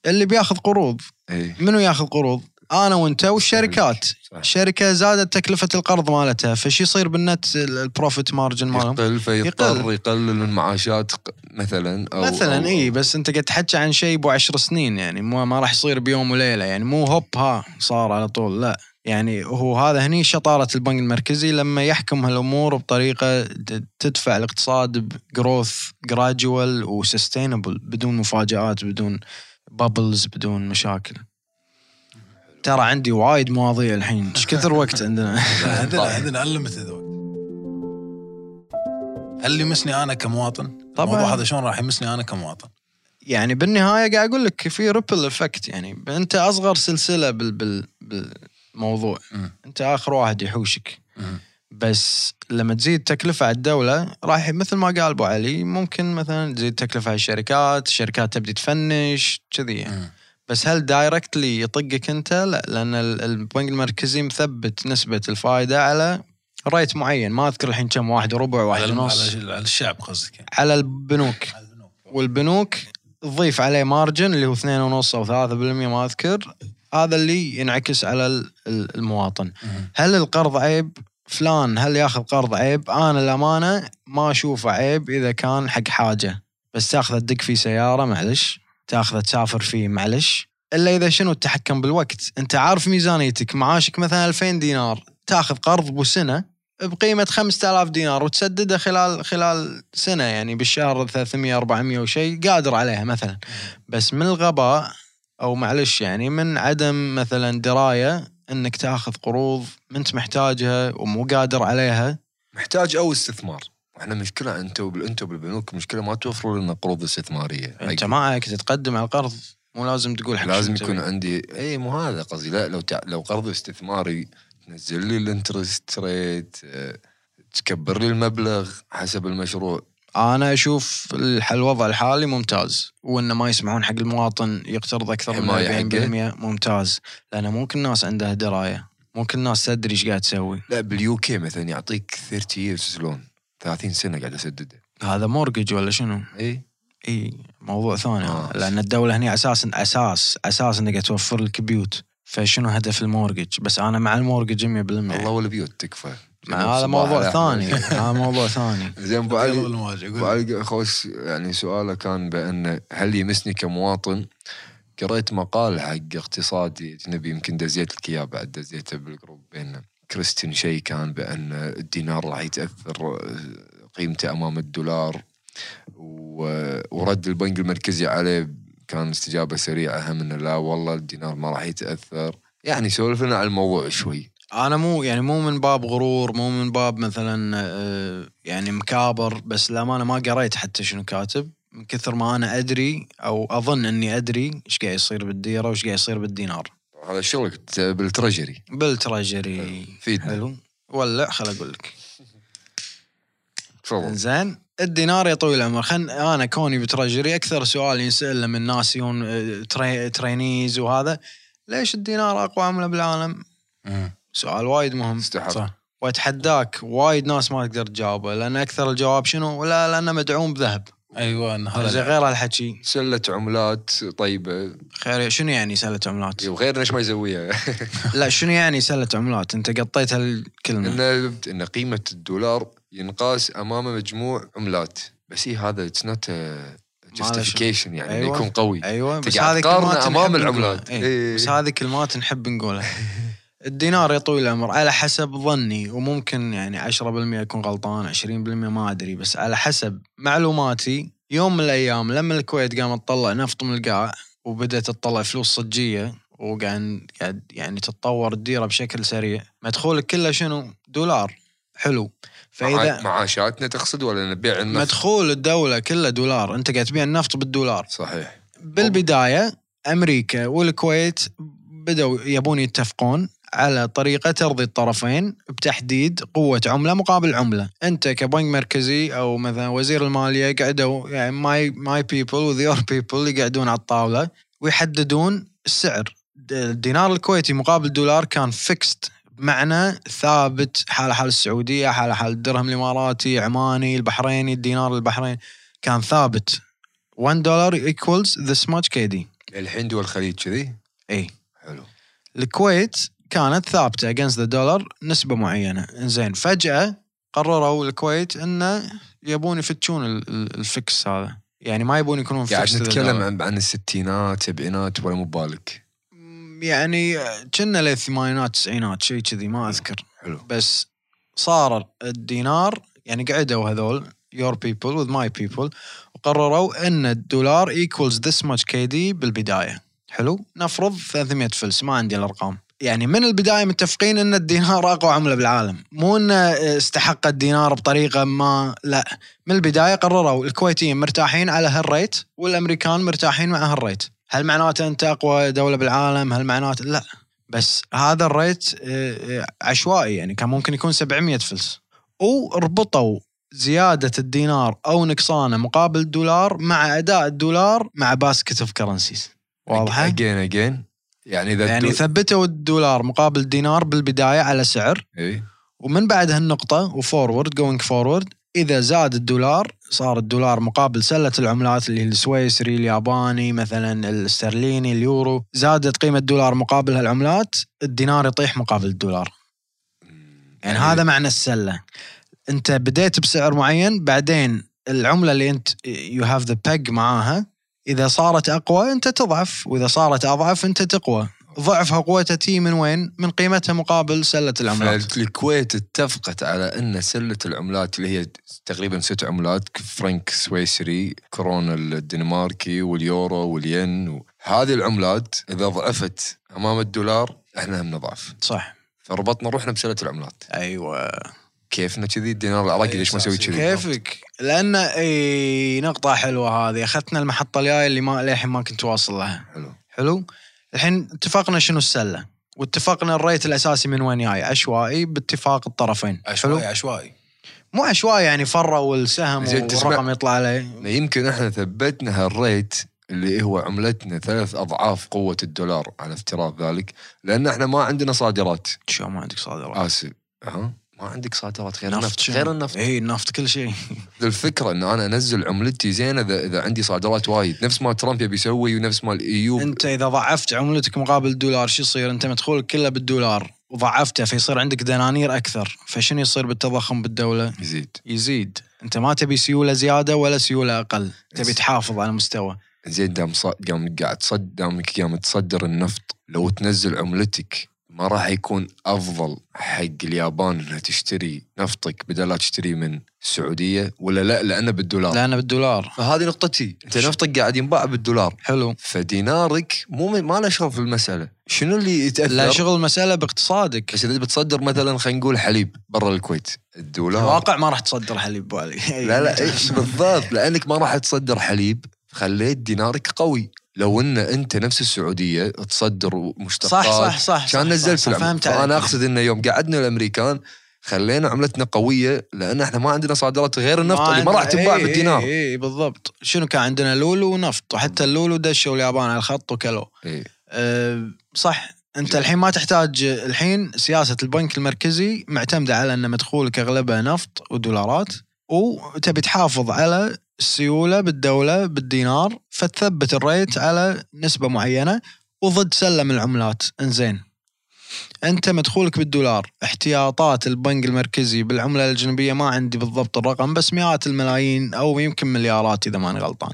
اللي بياخذ قروض إيه. منو ياخذ قروض؟ أنا وأنت والشركات صح. الشركة زادت تكلفة القرض مالتها فش يصير بالنت ال- ال profit margin مالهم يقل فيضطر يقلل من معاشات مثلا أو مثلا أو إي بس أنت قاعد تحكي عن شيء بو عشر سنين يعني مو ما راح يصير بيوم وليلة يعني مو هوب ها صار على طول لا يعني هو هذا هني شطارة البنك المركزي لما يحكم هالأمور بطريقة ت- تدفع الاقتصاد ب growth gradual و sustainable بدون مفاجآت بدون bubbles بدون مشاكل ترى عندي وايد مواضيع الحين إيش كثر وقت [LAUGHS] عندنا عندنا عندنا unlimited وقت هل يمسني أنا كمواطن؟ طبعاً. الموضوع هذا شلون راح يمسني أنا كمواطن؟ يعني بالنهاية قاعد أقول لك في ripple effect يعني أنت أصغر سلسلة بال بال بالموضوع مم. انت آخر واحد يحوشك. بس لما تزيد تكلفة على الدولة راح مثل ما قال أبو علي ممكن مثلا تزيد تكلفة على الشركات الشركات تبدي تفنش كذي يعني. بس هل دايركتلي يطقك أنت؟ لا لأن ال- البنك المركزي مثبت نسبة الفائده على ريت معين. ما أذكر الحين كم واحد وربع واحد على ونص. على الشعب قصدك يعني. على البنوك. والبنوك تضيف عليه مارجن اللي هو 2.5 أو 3% ما أذكر. هذا اللي ينعكس على ال- ال- المواطن. هل القرض عيب؟ فلان هل ياخذ قرض عيب؟ أنا الأمانة ما أشوفه عيب إذا كان حق حاجة. بس تاخذه تدق فيه سيارة معلش. تاخذه تسافر فيه معلش. إلا إذا شنو التحكم بالوقت؟ أنت عارف ميزانيتك. معاشك مثلا 2000 دينار. تاخذ قرض بو سنه بقيمه 5000 دينار وتسدده خلال خلال سنة يعني بالشهر 300 400 وشيء قادر عليها مثلا. بس من الغباء أو معلش يعني من عدم مثلا دراية إنك تأخذ قروض ما أنت محتاجها ومو قادر عليها. محتاج أو استثمار. إحنا مشكلة أنتم أنتم بالبنوك مشكلة ما توفروا لنا قروض استثمارية. أنت معك تتقدم على القرض مو لازم تقول حق لازم يكون. عندي إي مو هذا قصدي. لا لو تع... لو قرض استثماري تنزل لي ال interest rate آه، تكبر لي المبلغ حسب المشروع. أنا أشوف الوضع الحالي ممتاز وإنه ما يسمحون حق المواطن يقترض أكثر من حماية 40% ممتاز. لأن مو كل الناس عندها دراية. مو كل الناس تدري إيش قاعد تسوي. لا بال UK مثلا يعطيك 30 years loan 30 سنة قاعد أسدده. هذا mortgage ولا شنو؟ إي. إي موضوع ثاني. آه. لأن الدولة هنا أساسا أساس أساس انك توفر لك بيوت فشنو هدف ال mortgage بس أنا مع ال mortgage 100% الله والبيوت تكفى. هذا موضوع ثاني. هذا موضوع ثاني. [LAUGHS] زين أبو علي أبو. علي خوش يعني سؤاله كان بأن هل يمسني كمواطن؟ قريت مقال حق اقتصادي أجنبي يمكن دزيت لك إياه بعد دزيته بالجروب بيننا كريستين شيء كان بأن الدينار راح يتأثر قيمته أمام الدولار ورد البنك المركزي عليه كان استجابة سريعة هم إنه لا والله الدينار ما راح يتأثر. يعني سولف لنا على الموضوع شوي. أنا مو يعني مو من باب غرور مو من باب مثلا آه، يعني مكابر بس للأمانة ما قريت حتى شنو كاتب. من كثر ما أنا أدري أو أظن إني أدري إيش قاعد يصير بالديره وإيش قاعد يصير بالدينار. هذا شغلك بال treasury. بال treasury فيدنا حلو. ولا خل أقول لك. تفضل. زين الدينار يا طويل العمر. خل أنا كوني ب treasury أكثر سؤال ينسأل من ناس يون آه، trai... trainees وهذا. ليش الدينار أقوى عملة بالعالم؟ مم. سؤال وايد مهم استحق صح واتحداك وايد ناس ما تقدر تجاوبه لأن أكثر الجواب شنو؟ ولا لأنه مدعوم بذهب أيوه هذا غير هالحكي سلة عملات طيبة خير شنو يعني سلة عملات؟ وغير إيش ما يسويها [LAUGHS] لا شنو يعني سلة عملات؟ أنت قطيت هالكلمة ان إن قيمة الدولار ينقاس أمام مجموع عملات بس هي هذا it's not جاستيفيكيشن يعني أيوة. يكون قوي أيوه بس هذه كلمات نحب العملات. إيه. إيه. بس هذه كلمات نحب نقولها [LAUGHS] الدينار يا طويل العمر على حسب ظني وممكن يعني 10% اكون غلطان 20% ما أدري بس على حسب معلوماتي يوم من الأيام لما الكويت قامت تطلع نفط من القاع وبدأت تطلع فلوس صجية وقاعد قاعد يعني تتطور الديرة بشكل سريع مدخولك كله شنو؟ دولار. حلو. فإذا مع... معاشاتنا تقصد ولا نبيع النفط؟ مدخول الدولة كله دولار. أنت قاعد تبيع النفط بالدولار. صحيح. بالبداية أمريكا والكويت بدأوا يبون يتفقون على طريقة ترضي الطرفين بتحديد قوة عملة مقابل عملة. أنت كبنك مركزي أو مثلا وزير المالية قعدوا يعني my my people with your people يقعدون على الطاولة ويحددون السعر. الدينار الكويتي مقابل دولار كان fixed بمعنى ثابت حال حال السعودية حال حال الدرهم الإماراتي عماني البحريني الدينار البحريني كان ثابت. 1 دولار equals this much KD الحين دول الخليج كذي؟ اي حلو. الكويت كانت ثابتة against the دولار نسبة معينة. زين فجأة قرروا الكويت انه يبون يفتشون ال- ال- الفكس هذا. يعني ما يبون يكونون to the نتكلم. عن عن الستينات سبعينات ولا مو ببالك. يعني كنا للثمانينات التسعينات شيء كذي ما أذكر. حلو. بس صار الدينار يعني قعدوا هذول your people with my people وقرروا إن الدولار equals this much KD بالبداية. حلو؟ نفرض 300 فلس ما عندي الأرقام. يعني من البداية متفقين إن الدينار أقوى عملة بالعالم. مو انه استحق الدينار بطريقة ما لا. من البداية قرروا الكويتيين مرتاحين على هالريت والأمريكان مرتاحين مع هالريت. هل معناته أنت أقوى دولة بالعالم؟ هل معناته؟ لا. بس هذا ال rate آه، آه، عشوائي يعني. كان ممكن يكون 700 فلس. وربطوا زيادة الدينار أو نقصانه مقابل الدولار مع أداء الدولار مع basket of currencies واضحة؟ again again يعني إذا يعني ثبتوا الدولار مقابل الدينار بالبداية على سعر. إي. ومن بعد هالنقطة و forward going forward إذا زاد الدولار صار الدولار مقابل سلة العملات اللي هي السويسري الياباني مثلا الاسترليني اليورو زادت قيمة الدولار مقابل هالعملات الدينار يطيح مقابل الدولار. يعني هذا معنى السلة. أنت بديت بسعر معين بعدين العملة اللي أنت you have the peg معاها إذا صارت أقوى أنت تضعف وإذا صارت أضعف أنت تقوى. ضعفها قوتها تيي من وين؟ من قيمتها مقابل سلة العملات. فالكويت اتفقت على أن سلة العملات اللي هي تقريبا ست عملات فرنك سويسري كورونا الدنماركي واليورو والين هذه العملات إذا ضعفت أمام الدولار إحنا هم نضعف. صح. فربطنا روحنا بسلة العملات. أيوه. كيفنا كذي الدينار العراقي ليش ما أساسي. كذي كيفك؟ لأن إي نقطة حلوة هذه. أخذتنا المحطة الجاية اللي ما للحين ما كنت واصل لها. حلو. حلو؟ الحين اتفقنا شنو السلة؟ واتفقنا الريت الأساسي من وين جاي؟ عشوائي باتفاق الطرفين. عشوائي عشوائي. مو عشوائي يعني فروا السهم والرقم يطلع عليه. يمكن إحنا ثبتنا هالريت اللي هو عملتنا ثلاث أضعاف قوة الدولار على افتراض ذلك لأن إحنا ما عندنا صادرات. شو ما عندك صادرات؟ اسف ها ما عندك صادرات غير النفط؟ غير النفط. اي النفط كل شيء. [LAUGHS] الفكرة ان أنا أنزل عملتي زينة إذا إذا عندي صادرات وايد. نفس ما ترامب يبي يسوي ونفس ما الايو أنت إذا ضعفت عملتك مقابل الدولار شو يصير؟ أنت مدخولك كله بالدولار. وضعفته فيصير عندك دنانير أكثر. فشنو يصير بالتضخم بالدولة؟ يزيد. يزيد. أنت ما تبي سيولة زيادة ولا سيولة أقل. تبي. تحافظ على مستوى زين دام ص... قام قاعد تصد دامك قام تصدر النفط لو تنزل عملتك ما راح يكون أفضل حق اليابان إنها تشتري نفطك بدل لا تشتري من السعودية ولا لا؟ لأنه بالدولار. لأنه بالدولار. فهذه نقطتي. أنت نفطك قاعد ينباع بالدولار. حلو. فدينارك مو ما له شغل في المسألة. شنو اللي يتأثر؟ لا شغل المسألة باقتصادك. بس إذا بتصدر مثلا خلينا نقول حليب برا الكويت الدولار. الواقع ما راح تصدر حليب بالي لا لا بالضبط؟ لأنك ما راح تصدر حليب خليت دينارك قوي. لو إن أنت نفس السعودية تصدر مشتقات صح صح صح كان صح، نزلت صح، في العمله فهمت. فأنا أقصد إنه يوم قعدنا الأمريكان خلينا عملتنا قوية لأن إحنا ما عندنا صادرات غير النفط اللي ما راح تنباع إيه، بالدينار. اي اي بالضبط. شنو كان عندنا؟ لولو ونفط. وحتى اللولو دشوا اليابان على الخط وكلوا. إيه. أه صح. أنت الحين ما تحتاج الحين سياسة البنك المركزي معتمدة على ان مدخولك اغلبها نفط ودولارات وتبي تحافظ على السيوله بالدولة بالدينار فتثبت الريت على نسبة معينة وضد سلم العملات إنزين أنت مدخولك بالدولار احتياطات البنك المركزي بالعملة الاجنبيه ما عندي بالضبط الرقم بس مئات الملايين أو يمكن مليارات إذا ماني غلطان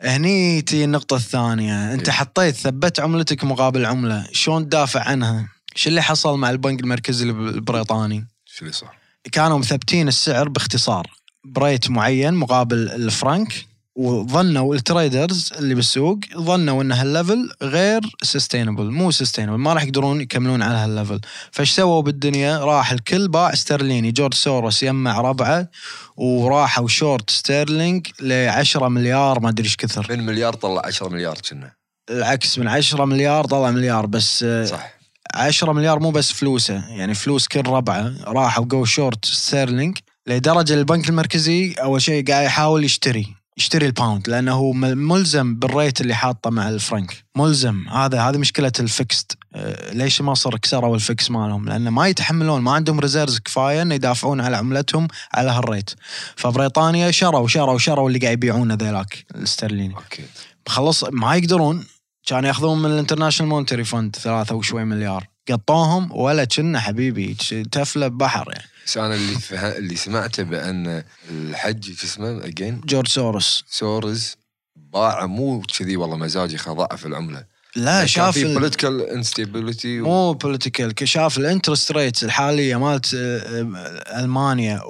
هني تي النقطة الثانية، أنت إيه. حطيت ثبت عملتك مقابل عملة، شلون تدافع عنها؟ شو اللي حصل مع البنك المركزي الب- البريطاني؟ شو اللي صار؟ كانوا مثبتين السعر باختصار ب rate معين مقابل الفرنك وظنوا ال traders اللي بالسوق ظنوا إن هال level غير sustainable مو sustainable ما راح يقدرون يكملون على هال level. فايش سووا بالدنيا؟ راح الكل باع استرليني جورج سوروس يمع ربعه وراحوا short sterling ل 10 مليار ما أدري إيش كثر. من مليار طلع 10 مليار كنا. العكس من 10 مليار طلع مليار بس صح. 10 مليار مو بس فلوسه يعني فلوس كل ربعه. راحوا جو short sterling. لدرجة البنك المركزي أول شيء قاعد يحاول يشتري يشتري ال pound لأنه هو مل- ملزم بال rate اللي حاطه مع الفرنك ملزم. هذا هذه مشكلة ال fixed آه، ليش مصر كسروا ال fix مالهم؟ لأنه ما يتحملون ما عندهم reserves كفاية إنه يدافعون على عملتهم على هال rate فبريطانيا شروا شروا شروا اللي قاعد يبيعونه ذيلاك الاسترليني okay. خلص ما يقدرون. كانوا ياخذون من ال International Monetary Fund ثلاثة وشوي مليار. قطوهم ولا كنا حبيبي تفله بحر يعني. بس أنا اللي فه... اللي سمعته بأن الحج شو اسمه again جورج سورس سورز باع مو كذي والله مزاجي خا ضعف العملة. لا شاف في ال- political instability مو political شاف ال interest rates الحالية مالت آه، آه، ألمانيا.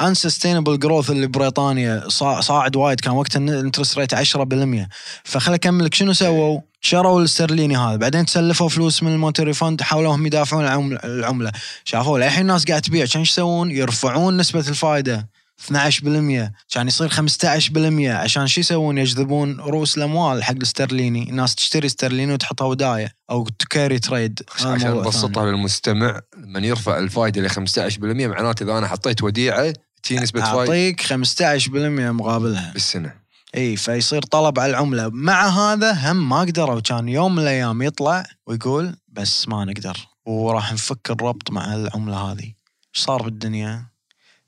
وال unsustainable growth اللي بريطانيا صا- صاعد وايد كان وقت ال interest rate 10% فخل اكمل لك شنو سووا؟ شروا الاسترليني هذا. بعدين تسلفوا فلوس من ال Monetary Fund حاولوا هم يدافعون العملة. شافوا للحين الناس قاعد تبيع. كان إيش يسوون؟ يرفعون نسبة الفائده 12% كان يصير 15% عشان شو يسوون؟ يجذبون رؤوس الأموال حق الاسترليني الناس تشتري استرليني وتحطها ودايع أو carry trade. عشان نبسطها للمستمع من يرفع الفائده ل 15% معناته إذا أنا حطيت وديعة تي نسبة. فائده أعطيك 15% مقابلها. بالسنة. اي فيصير طلب على العملة. مع هذا هم ما قدروا. كان يوم من الأيام يطلع ويقول بس ما نقدر وراح نفك الربط مع العملة هذه. إيش صار بالدنيا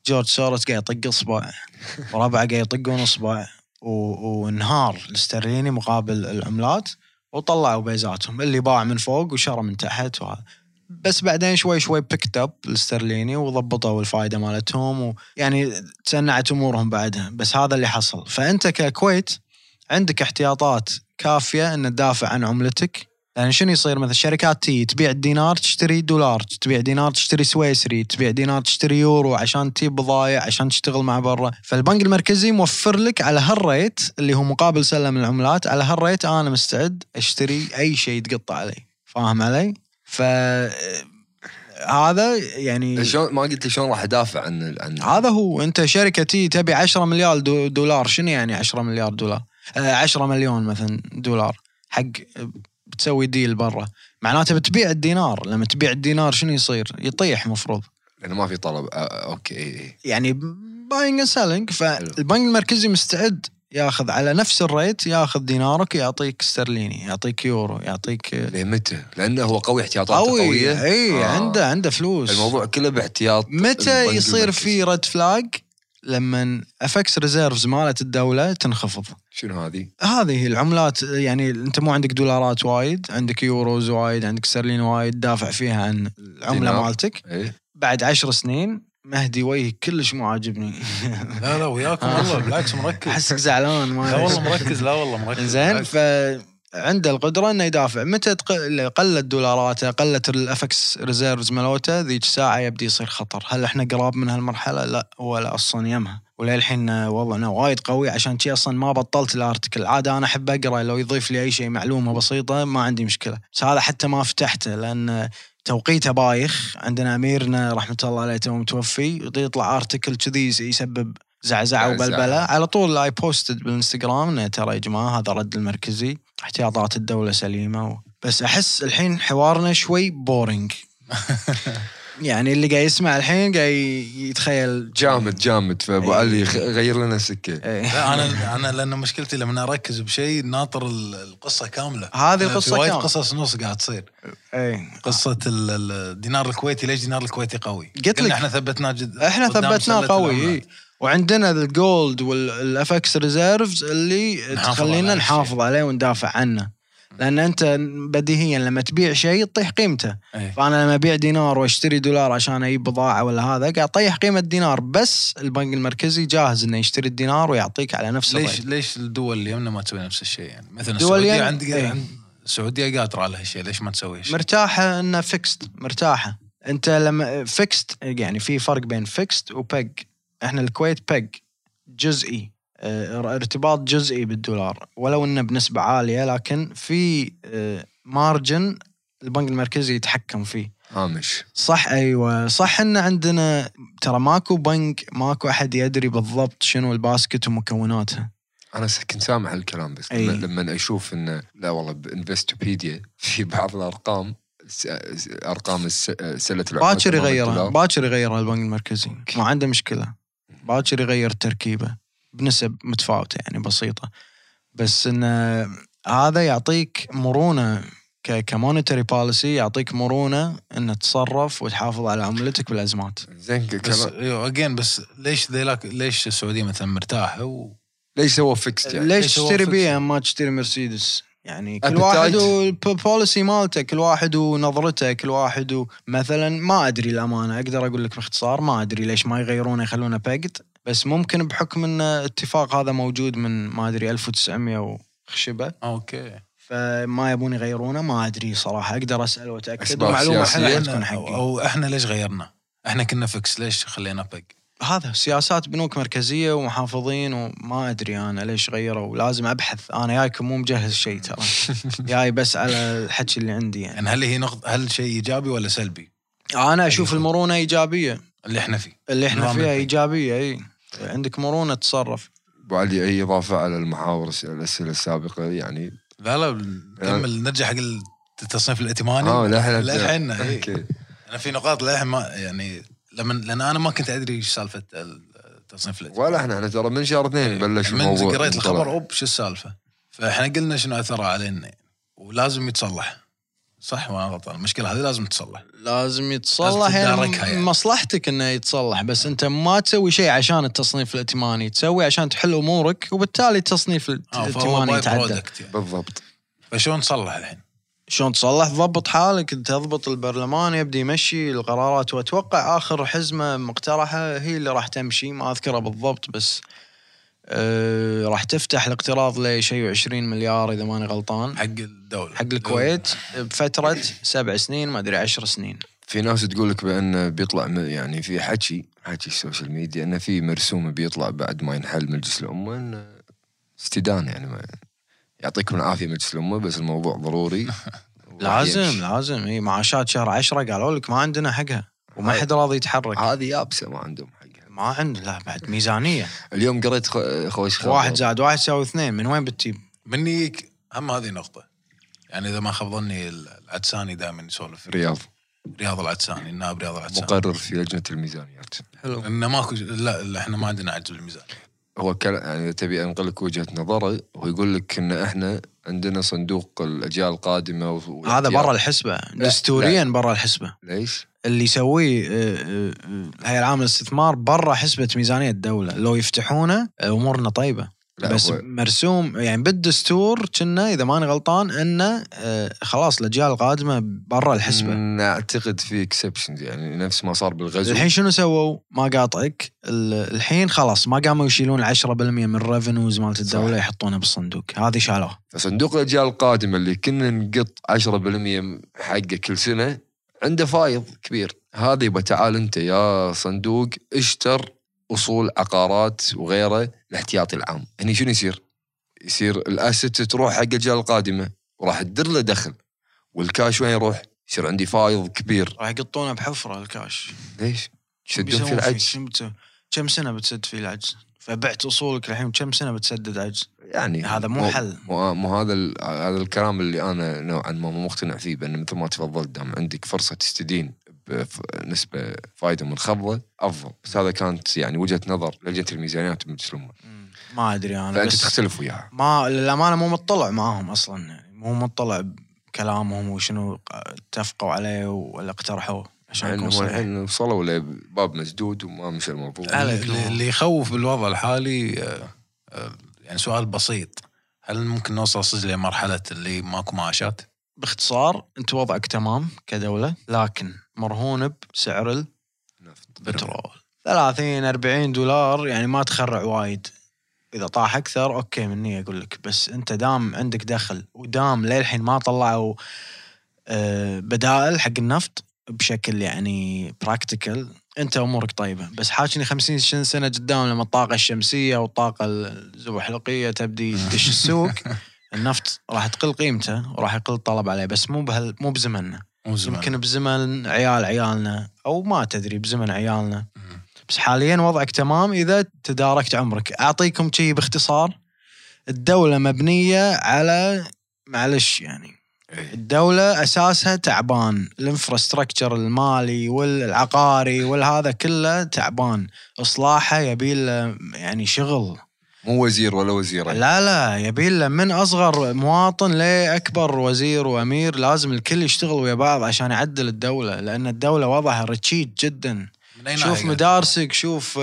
جورج سوروس قاعد يطق أصبع [LAUGHS] وربعه قاعد يطقون أصبع وانهار الاسترليني مقابل العملات وطلعوا بيزاتهم. اللي باع من فوق وشرى من تحت وهذا. بس بعدين شوي شوي picked up الاسترليني وضبطوا الفائده مالتهم ويعني تسنعت أمورهم بعدها. بس هذا اللي حصل. فأنت ككويت عندك احتياطات كافية إن تدافع عن عملتك. لأن شنو يصير؟ مثلا الشركات تي تبيع الدينار تشتري دولار تبيع دينار تشتري سويسري تبيع دينار تشتري يورو عشان تجيب بضايع عشان تشتغل مع برا. فالبنك المركزي موفر لك على هال rate اللي هو مقابل سلم العملات. على هال rate أنا مستعد أشتري أي شيء تقطه علي. فاهم علي؟ ف هذا يعني شلون ما قلت لي شلون راح أدافع عن عن هذا هو. أنت شركة تي تبي 10 مليار دو- دولار. شنو يعني 10 مليار دولار؟ آه 10 مليون مثلا دولار. حق بتسوي deal برا. معناته بتبيع الدينار. لما تبيع الدينار شنو يصير؟ يطيح مفروض. لأنه ما في طلب. آه، okay. إيه، إيه. يعني buying and selling فالبنك المركزي مستعد ياخذ على نفس ال rate ياخذ دينارك يعطيك استرليني يعطيك يورو يعطيك متى؟ لأنه هو قوي احتياطاته قوي قوية إي آه. عنده عنده فلوس الموضوع كله باحتياط متى يصير. في red flag لما FX reserves مالت الدولة تنخفض شنو هذه؟ هذه العملات يعني أنت مو عندك دولارات وايد عندك يوروز وايد عندك استرلين وايد دافع فيها عن العملة دينار. مالتك إيه بعد عشر سنين مهدي وجهك كلش مو عاجبني. [LAUGHS] لا لا وياكم والله بالعكس مركز. احسك زعلان ما لا والله مركز لا والله مركز. زين بالعكس. فعنده القدرة إنه يدافع. متى قلت دولاراته قلت ال FX reserves مالته ذيك الساعة يبدي يصير خطر. هل إحنا قراب من هالمرحلة؟ لا ولا أصلا يمها. وللحين والله أنا وايد قوي عشان شي أصلا ما بطلت ال article عادة أنا أحب أقرأ لو يضيف لي أي شيء معلومة بسيطة ما عندي مشكلة. بس هذا حتى ما فتحته لأن توقيته بايخ عندنا أميرنا رحمة الله عليه تو متوفي يطلع article كذي يسبب زعزعة. وبلبلة على طول I posted بالإنستغرام إنه ترى يا جماعة هذا رد المركزي احتياطات الدولة سليمة و... بس أحس الحين حوارنا شوي boring [LAUGHS] يعني اللي قاعد يسمع الحين قاعد يتخيل جامد جامد فأبو إيه. علي خ- غير لنا سكة إيه. لا أنا أنا لأن مشكلتي لما أركز بشيء ناطر ال- القصة كاملة هذه القصة في وايد. قصص نص قاعد تصير إيه قصة ال- ال- الدينار الكويتي ليش الدينار الكويتي قوي؟ قلت لك. إحنا ثبتناه جد إحنا ثبتناه قوي. وعندنا ال gold وال FX reserves اللي تخلينا نحافظ عليه وندافع عنه لأن أنت بديهيا لما تبيع شيء تطيح قيمته إيه. فأنا لما أبيع دينار وأشتري دولار عشان أجيب بضاعة ولا هذا قاعد أطيح قيمة الدينار بس البنك المركزي جاهز إنه يشتري الدينار ويعطيك على نفس ليش ال rate. ليش الدول اللي يمنا ما تسوي نفس الشيء يعني مثلا السعودية اليم- عندك. عند السعودية قادره على هالشيء ليش ما تسوي هالشيء؟ مرتاحة انه fixed مرتاحة أنت لما fixed يعني في فرق بين fixed و peg إحنا الكويت peg جزئي ارتباط جزئي بالدولار ولو إنه بنسبة عالية لكن في آه، margin البنك المركزي يتحكم فيه. هامش صح أيوه. صح ان عندنا ترى ماكو بنك ماكو أحد يدري بالضبط شنو ال basket ومكوناتها. أنا كنت سامع هالكلام بس أي. لما, أشوف إنه لا والله ب Investopedia [LAUGHS] في بعض الأرقام أرقام سلة العملات باكر يغيرها. باكر يغيرها البنك المركزي. ما عنده مشكلة. باكر يغير التركيبه بنسب متفاوتة يعني بسيطة بس إن هذا يعطيك مرونة ك monetary policy يعطيك مرونة إن تتصرف وتحافظ على عملتك بالأزمات زين بس again بس ليش ذيلاك ليش السعودية مثلا مرتاحة و... ليش سووا fixed يعني؟ ليش تشتري fix؟ BM ما تشتري مرسيدس يعني كل. واحد وال policy مالته كل واحد ونظرته كل واحد مثلا ما أدري الأمانة أقدر أقول لك باختصار ما أدري ليش ما يغيرونه يخلونه pegged بس ممكن بحكم إن اتفاق هذا موجود من ما أدري 1900 وخشبة okay فما يبون يغيرونه ما أدري صراحة أقدر أسأل وأتأكد سياسية؟ حلوة إحنا تكون أو, حقي أو إحنا ليش غيرنا؟ إحنا كنا fix ليش خلينا peg؟ هذا سياسات بنوك مركزية ومحافظين وما أدري أنا ليش غيروا لازم أبحث أنا جايكم مو مجهز شيء ترى [LAUGHS] جاي بس على الحكي اللي عندي يعني يعني هل هي نقطة هل شيء إيجابي ولا سلبي؟ أنا أشوف. المرونة إيجابية اللي إحنا فيه اللي إحنا فيها. إيجابية إي عندك مرونة تتصرف ابو علي اي إضافة على المحاور الأسئلة السابقة يعني. لا لا نكمل نرجع حق التصنيف الائتماني. آه لا إحنا. للحين إيه. أوكي. أنا في نقاط للحين ما يعني لما لأن أنا ما كنت أدري إيش سالفة التصنيف الائتماني. ولا إحنا إحنا ترى من شهر اثنين بلش من الموضوع قريت. الخبر أوب شو السالفة؟ فإحنا قلنا شنو أثره علينا. يعني. ولازم يتصلح. صح وأنا غلطان المشكلة هذه لازم تصلح لازم يتصلح لازم يعني, يعني. مصلحتك إنه يتصلح بس أنت ما تسوي شيء عشان التصنيف الائتماني تسوي عشان تحل أمورك وبالتالي التصنيف فهو الائتماني باي يتعدى يعني. بالضبط فشلون نصلح الحين؟ شلون تصلح تضبط حالك تضبط البرلمان يبدي يمشي القرارات وأتوقع آخر حزمة مقترحة هي اللي راح تمشي ما أذكرها بالضبط بس آه راح تفتح الاقتراض لشيء 20 مليار إذا ماني غلطان. حق الدولة. حق الكويت. بفترة سبع سنين ما أدري عشر سنين. في ناس تقول لك بأن بيطلع يعني في حكي حكي السوشيال ميديا أنه في مرسوم بيطلع بعد ما ينحل مجلس الأمة انه استدانه يعني ما يعطيكم العافية مجلس الأمة بس الموضوع ضروري. [LAUGHS] لازم يمشي. لازم. إي معاشات شهر 10 قالوا لك ما عندنا حقها وما حد راضي يتحرك. هذه يابسة ما عندهم حقها ما عند لا بعد ميزانية. اليوم قريت خو- خوش خبر. واحد زائد واحد يساوي اثنين من وين بتجيب؟ مني هم هذه نقطة. يعني إذا ما خاب ظني العدساني دائما يسولف. رياض. رياض العدساني النائب رياض العدساني مقرر في لجنة الميزانيات. حلو. إنه ماكو لا, لا إحنا ما عندنا عجز بالميزان. هو كل... يعني تبي انقل لك وجهة نظره هو يقول لك إن إحنا عندنا صندوق الأجيال القادمة و... هذا برا الحسبة. دستوريا برا الحسبة. ليش؟ اللي يسويه آه، آه، آه، الهيئه العامه للاستثمار برا حسبة ميزانية الدولة. لو يفتحونه آه، أمورنا طيبة. بس هو... مرسوم يعني بالدستور كنا إذا ماني غلطان إنه آه، خلاص الأجيال القادمة برا الحسبة. أعتقد في exceptions يعني نفس ما صار بالغزو. الحين شنو سووا؟ ما قاطعك. ال- الحين خلاص ما قاموا يشيلون 10% من ال revenues مالت الدولة صح. يحطونها بالصندوق. هذه شالوه فصندوق الأجيال القادمة اللي كنا نقط 10% حقه كل سنة عنده فايض كبير هذا يبقى تعال انت يا صندوق اشتر اصول عقارات وغيره الاحتياطي العام هني شنو يصير؟ يصير الأسيت تروح حق الاجيال القادمة وراح تدر له دخل والكاش وين يروح؟ يصير عندي فايض كبير راح يقطونه بحفرة الكاش ليش؟ شو يسدون في؟ العجز؟ كم سنة بتسد فيه العجز؟ فبعت اصولك الحين كم سنة بتسدد عجز؟ يعني هذا مو حل. مو, مو هذا هذا الكلام اللي أنا نوعا ما مو مقتنع فيه بأن مثل ما تفضلت دام عندك فرصة تستدين بنسبه فائده منخفضه أفضل. بس هذا كانت يعني وجهة نظر لجنة الميزانيات ومجلس الامه. ما أدري أنا فأنت بس تختلف وياها. ما للأمانة مو مطلع معاهم أصلا يعني مو مطلع بكلامهم وشنو اتفقوا عليه ولا اقترحوه. عشان هم الحين وصلوا لباب مسدود وما مشى الموضوع. اللي يخوف بالوضع الحالي آه، آه، يعني سؤال بسيط هل ممكن نوصل صدق لمرحلة اللي ماكو معاشات؟ باختصار أنت وضعك تمام كدولة لكن مرهون بسعر نفط. البترول 30 40 دولار يعني ما تخرع وايد إذا طاح أكثر أوكي مني أقول لك بس أنت دام عندك دخل ودام للحين ما طلعوا آه، بدائل حق النفط بشكل يعني براكتيكال أنت أمورك طيبة. بس حاجني 50 شن- سنة قدام لما الطاقة الشمسية والطاقة الزبحلقيه تبدي [LAUGHS] تدش السوق النفط راح تقل قيمته وراح يقل الطلب عليه. بس مو بهال مو بزمننا. يمكن بزمن عيال عيالنا أو ما تدري بزمن عيالنا. بس حاليا وضعك تمام إذا تداركت عمرك. أعطيكم شيء باختصار. الدولة مبنية على معلش يعني. الدولة أساسها تعبان. الإنفراستراكشر المالي والعقاري والهذا كله تعبان. إصلاحه يبي له يعني شغل. مو وزير ولا وزيرين لا لا يبي له من أصغر مواطن لأكبر وزير وأمير لازم الكل يشتغل ويا بعض عشان يعدل الدولة لأن الدولة وضعها رشيد جدا. شوف؟ مدارسك شوف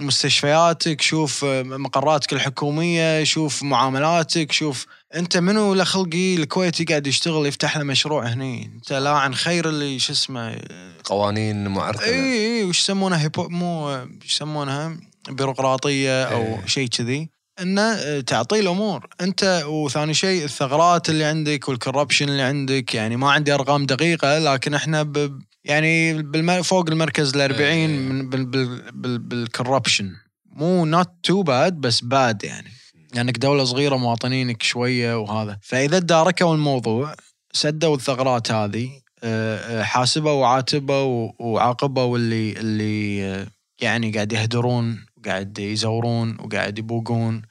مستشفياتك شوف آه، مقراتك الحكومية شوف معاملاتك شوف أنت منو له خلقي الكويتي قاعد يشتغل يفتح له مشروع هني؟ أنت لا عن خير اللي شو اسمه قوانين معرقلة. إي إي وش يسمونها هيبو مو آه، وش يسمونها؟ بيروقراطية أو إيه. شيء كذي. إنه آه، تعطيه الأمور. أنت وثاني شيء الثغرات اللي عندك وال corruption اللي عندك يعني ما عندي أرقام دقيقة لكن إحنا ب يعني. فوق المركز ال 40 إيه. من بال... بال... بال... بال corruption مو not too bad بس bad يعني لأنك دولة صغيرة مواطنينك شوية وهذا فإذا تداركوا الموضوع سدوا الثغرات هذه آه، آه، حاسبوا وعاتبوا وعاقبوا اللي اللي آه، يعني قاعد يهدرون وقاعد يزورون وقاعد يبوقون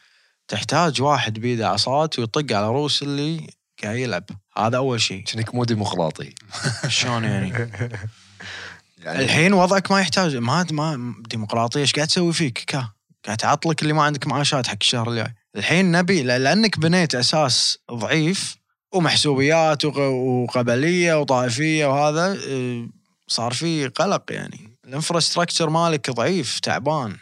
تحتاج واحد بيده عصات ويطق على روس اللي قاعد يلعب. هذا أول شيء. كأنك مو ديمقراطي شلون يعني؟ [LAUGHS] يعني الحين وضعك ما يحتاج. ما ما ديمقراطية إيش قاعد تسوي فيك؟ كا. قاعد تعطلك اللي ما عندك معاشات حق الشهر الجاي. الحين نبي لأنك بنيت أساس ضعيف ومحسوبيات وق- وقبلية وطائفية وهذا آه، صار في قلق يعني. الإنفراستراكشر مالك ضعيف تعبان.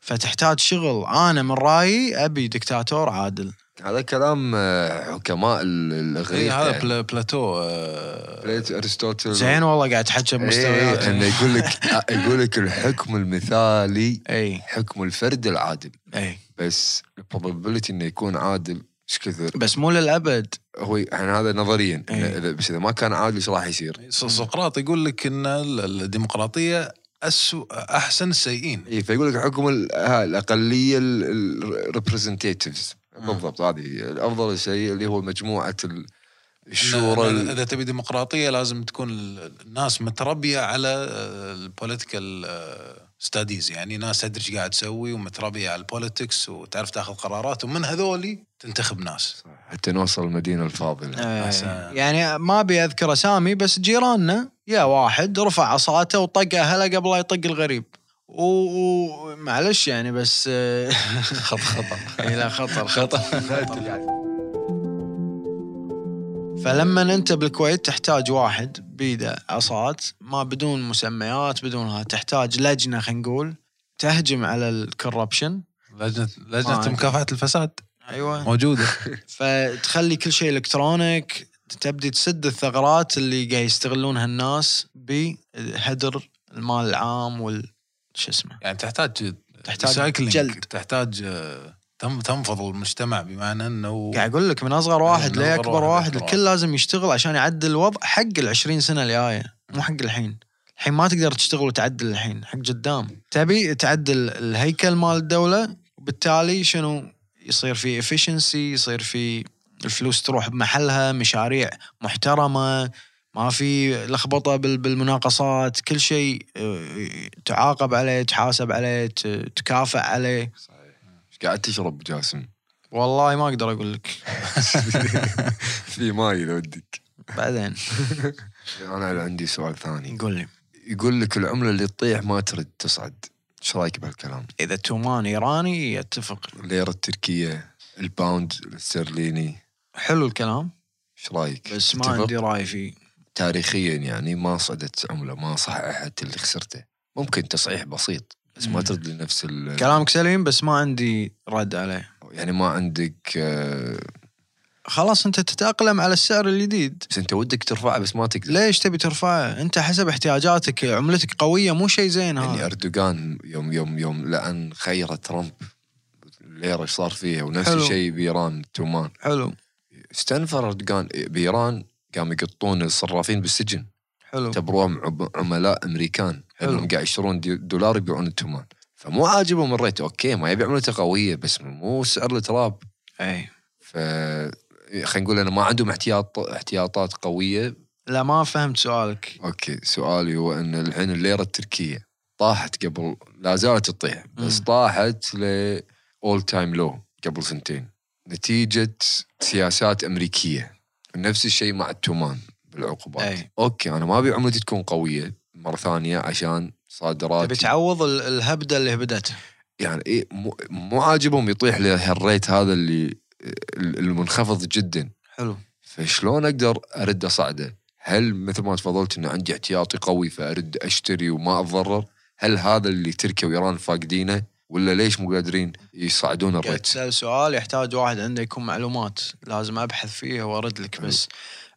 فتحتاج شغل. أنا من رأيي أبي دكتاتور عادل. هذا كلام آه، حكماء ال- إيه الاغريق هذا يعني. بلا- بلاتو آه، بليت ارسطوطل زين والله قاعد تحكي بمستويات إيه إنه يقول لك يقول لك الحكم المثالي إي. حكم الفرد العادل. إي. بس ال probability إنه يكون عادل إيش كثر؟ بس مو للأبد. هو يعني هذا نظريا إيه. إذا- بس إذا ما كان عادل إيش راح يصير؟ سقراط يقول لك إن ال- الديمقراطية أسوأ أحسن السيئين إي فيقول لك حكم الأقلية ال representatives بالضبط هذه أفضل شيء اللي هو مجموعة ال الشورى إذا تبي ديمقراطية لازم تكون ال- الناس متربية على ال political studies يعني ناس تدري إيش قاعد تسوي ومتربية على ال politics وتعرف تاخذ قرارات ومن هذولي تنتخب ناس. حتى نوصل المدينة الفاضلة. أحسن. يعني ما أبي أذكر أسامي بس جيراننا يا واحد رفع عصاته وطقها هلا قبل لا يطق الغريب. ومعلش يعني بس [LAUGHS] خط خطر إيه، لا خطر خطر فلما انت بالكويت تحتاج واحد بيده عصات ما بدون مسميات بدونها تحتاج لجنة خلينا نقول تهجم على ال corruption لجنة لجنة. مكافحة الفساد. أيوه. موجودة. [LAUGHS] فتخلي كل شيء electronic تبدي تسد الثغرات اللي قاعد يستغلونها الناس بهدر المال العام وال شو اسمه. يعني تحتاج تحتاج جلد. تحتاج آه، تم تنفض المجتمع بمعنى إنه قاعد أقول لك من أصغر واحد لأكبر واحد واحد الكل لازم يشتغل عشان يعدل الوضع. حق ال 20 سنة الجاية مو حق الحين. الحين ما تقدر تشتغل وتعدل الحين حق قدام. تبي تعدل الهيكل مال الدولة وبالتالي شنو؟ يصير في efficiency يصير في الفلوس تروح بمحلها مشاريع محترمة ما في لخبطة بال- بالمناقصات كل شيء آه، تعاقب عليه تحاسب عليه تكافئ عليه. إيش قاعد تشرب جاسم؟ والله ما أقدر أقول لك. [LAUGHS] في ماي إذا ودك. بعدين. [LAUGHS] أنا عندي سؤال ثاني. قول لي. يقول لك العملة اللي تطيح ما ترد تصعد. إيش رأيك بهالكلام؟ إذا تومان إيراني يتفق. الليرة التركية الباوند الاسترليني حلو الكلام. إيش رأيك؟ بس ما؟ عندي رأي فيه. تاريخيا يعني ما صعدت عملة ما صححت اللي خسرته. ممكن تصحيح بسيط بس ما. ترد لنفس ال كلامك سليم بس ما عندي رد عليه. يعني ما عندك آه، خلاص أنت تتأقلم على السعر الجديد. بس أنت ودك ترفعه بس ما تقدر. ليش تبي ترفعه؟ أنت حسب احتياجاتك عملتك قوية مو شيء زين يعني هذا أردوغان يوم يوم يوم لأن خير ترامب الليره إيش صار فيها ونفس. الشيء بإيران تومان. حلو. استنفر أردوغان بإيران قام يقطون الصرافين بالسجن. حلو. اعتبروهم عملاء أمريكان. حلو. لانهم قاعد يشترون دولار يبيعون التومان فمو عاجبهم ال rate. أوكي ما يبي عملته قويه بس مو سعر التراب. أي. ف خلينا نقول أنا ما عندهم احتياط احتياطات قوية. لا ما فهمت سؤالك. أوكي سؤالي هو أن الحين الليرة التركية طاحت قبل لا زالت تطيح بس مم. طاحت ل all time low قبل سنتين. نتيجة سياسات أمريكية. نفس الشيء مع التومان بالعقوبات أي. أوكي أنا ما أبي عملتي تكون قوية مرة ثانية عشان تبي صادرات تعوض ال- الهبدة اللي هبدته يعني إيه مو, مو عاجبهم يطيح لهال rate هذا اللي المنخفض جدا حلو فشلون أقدر أرد أصعده؟ هل مثل ما تفضلت إنه عندي احتياطي قوي فأرد أشتري وما أتضرر؟ هل هذا اللي تركيا وإيران فاقدينه؟ ولا ليش مو قادرين يصعدون الريت؟ تسأل سؤال يحتاج واحد عنده يكون معلومات لازم أبحث فيها وأرد لك. بس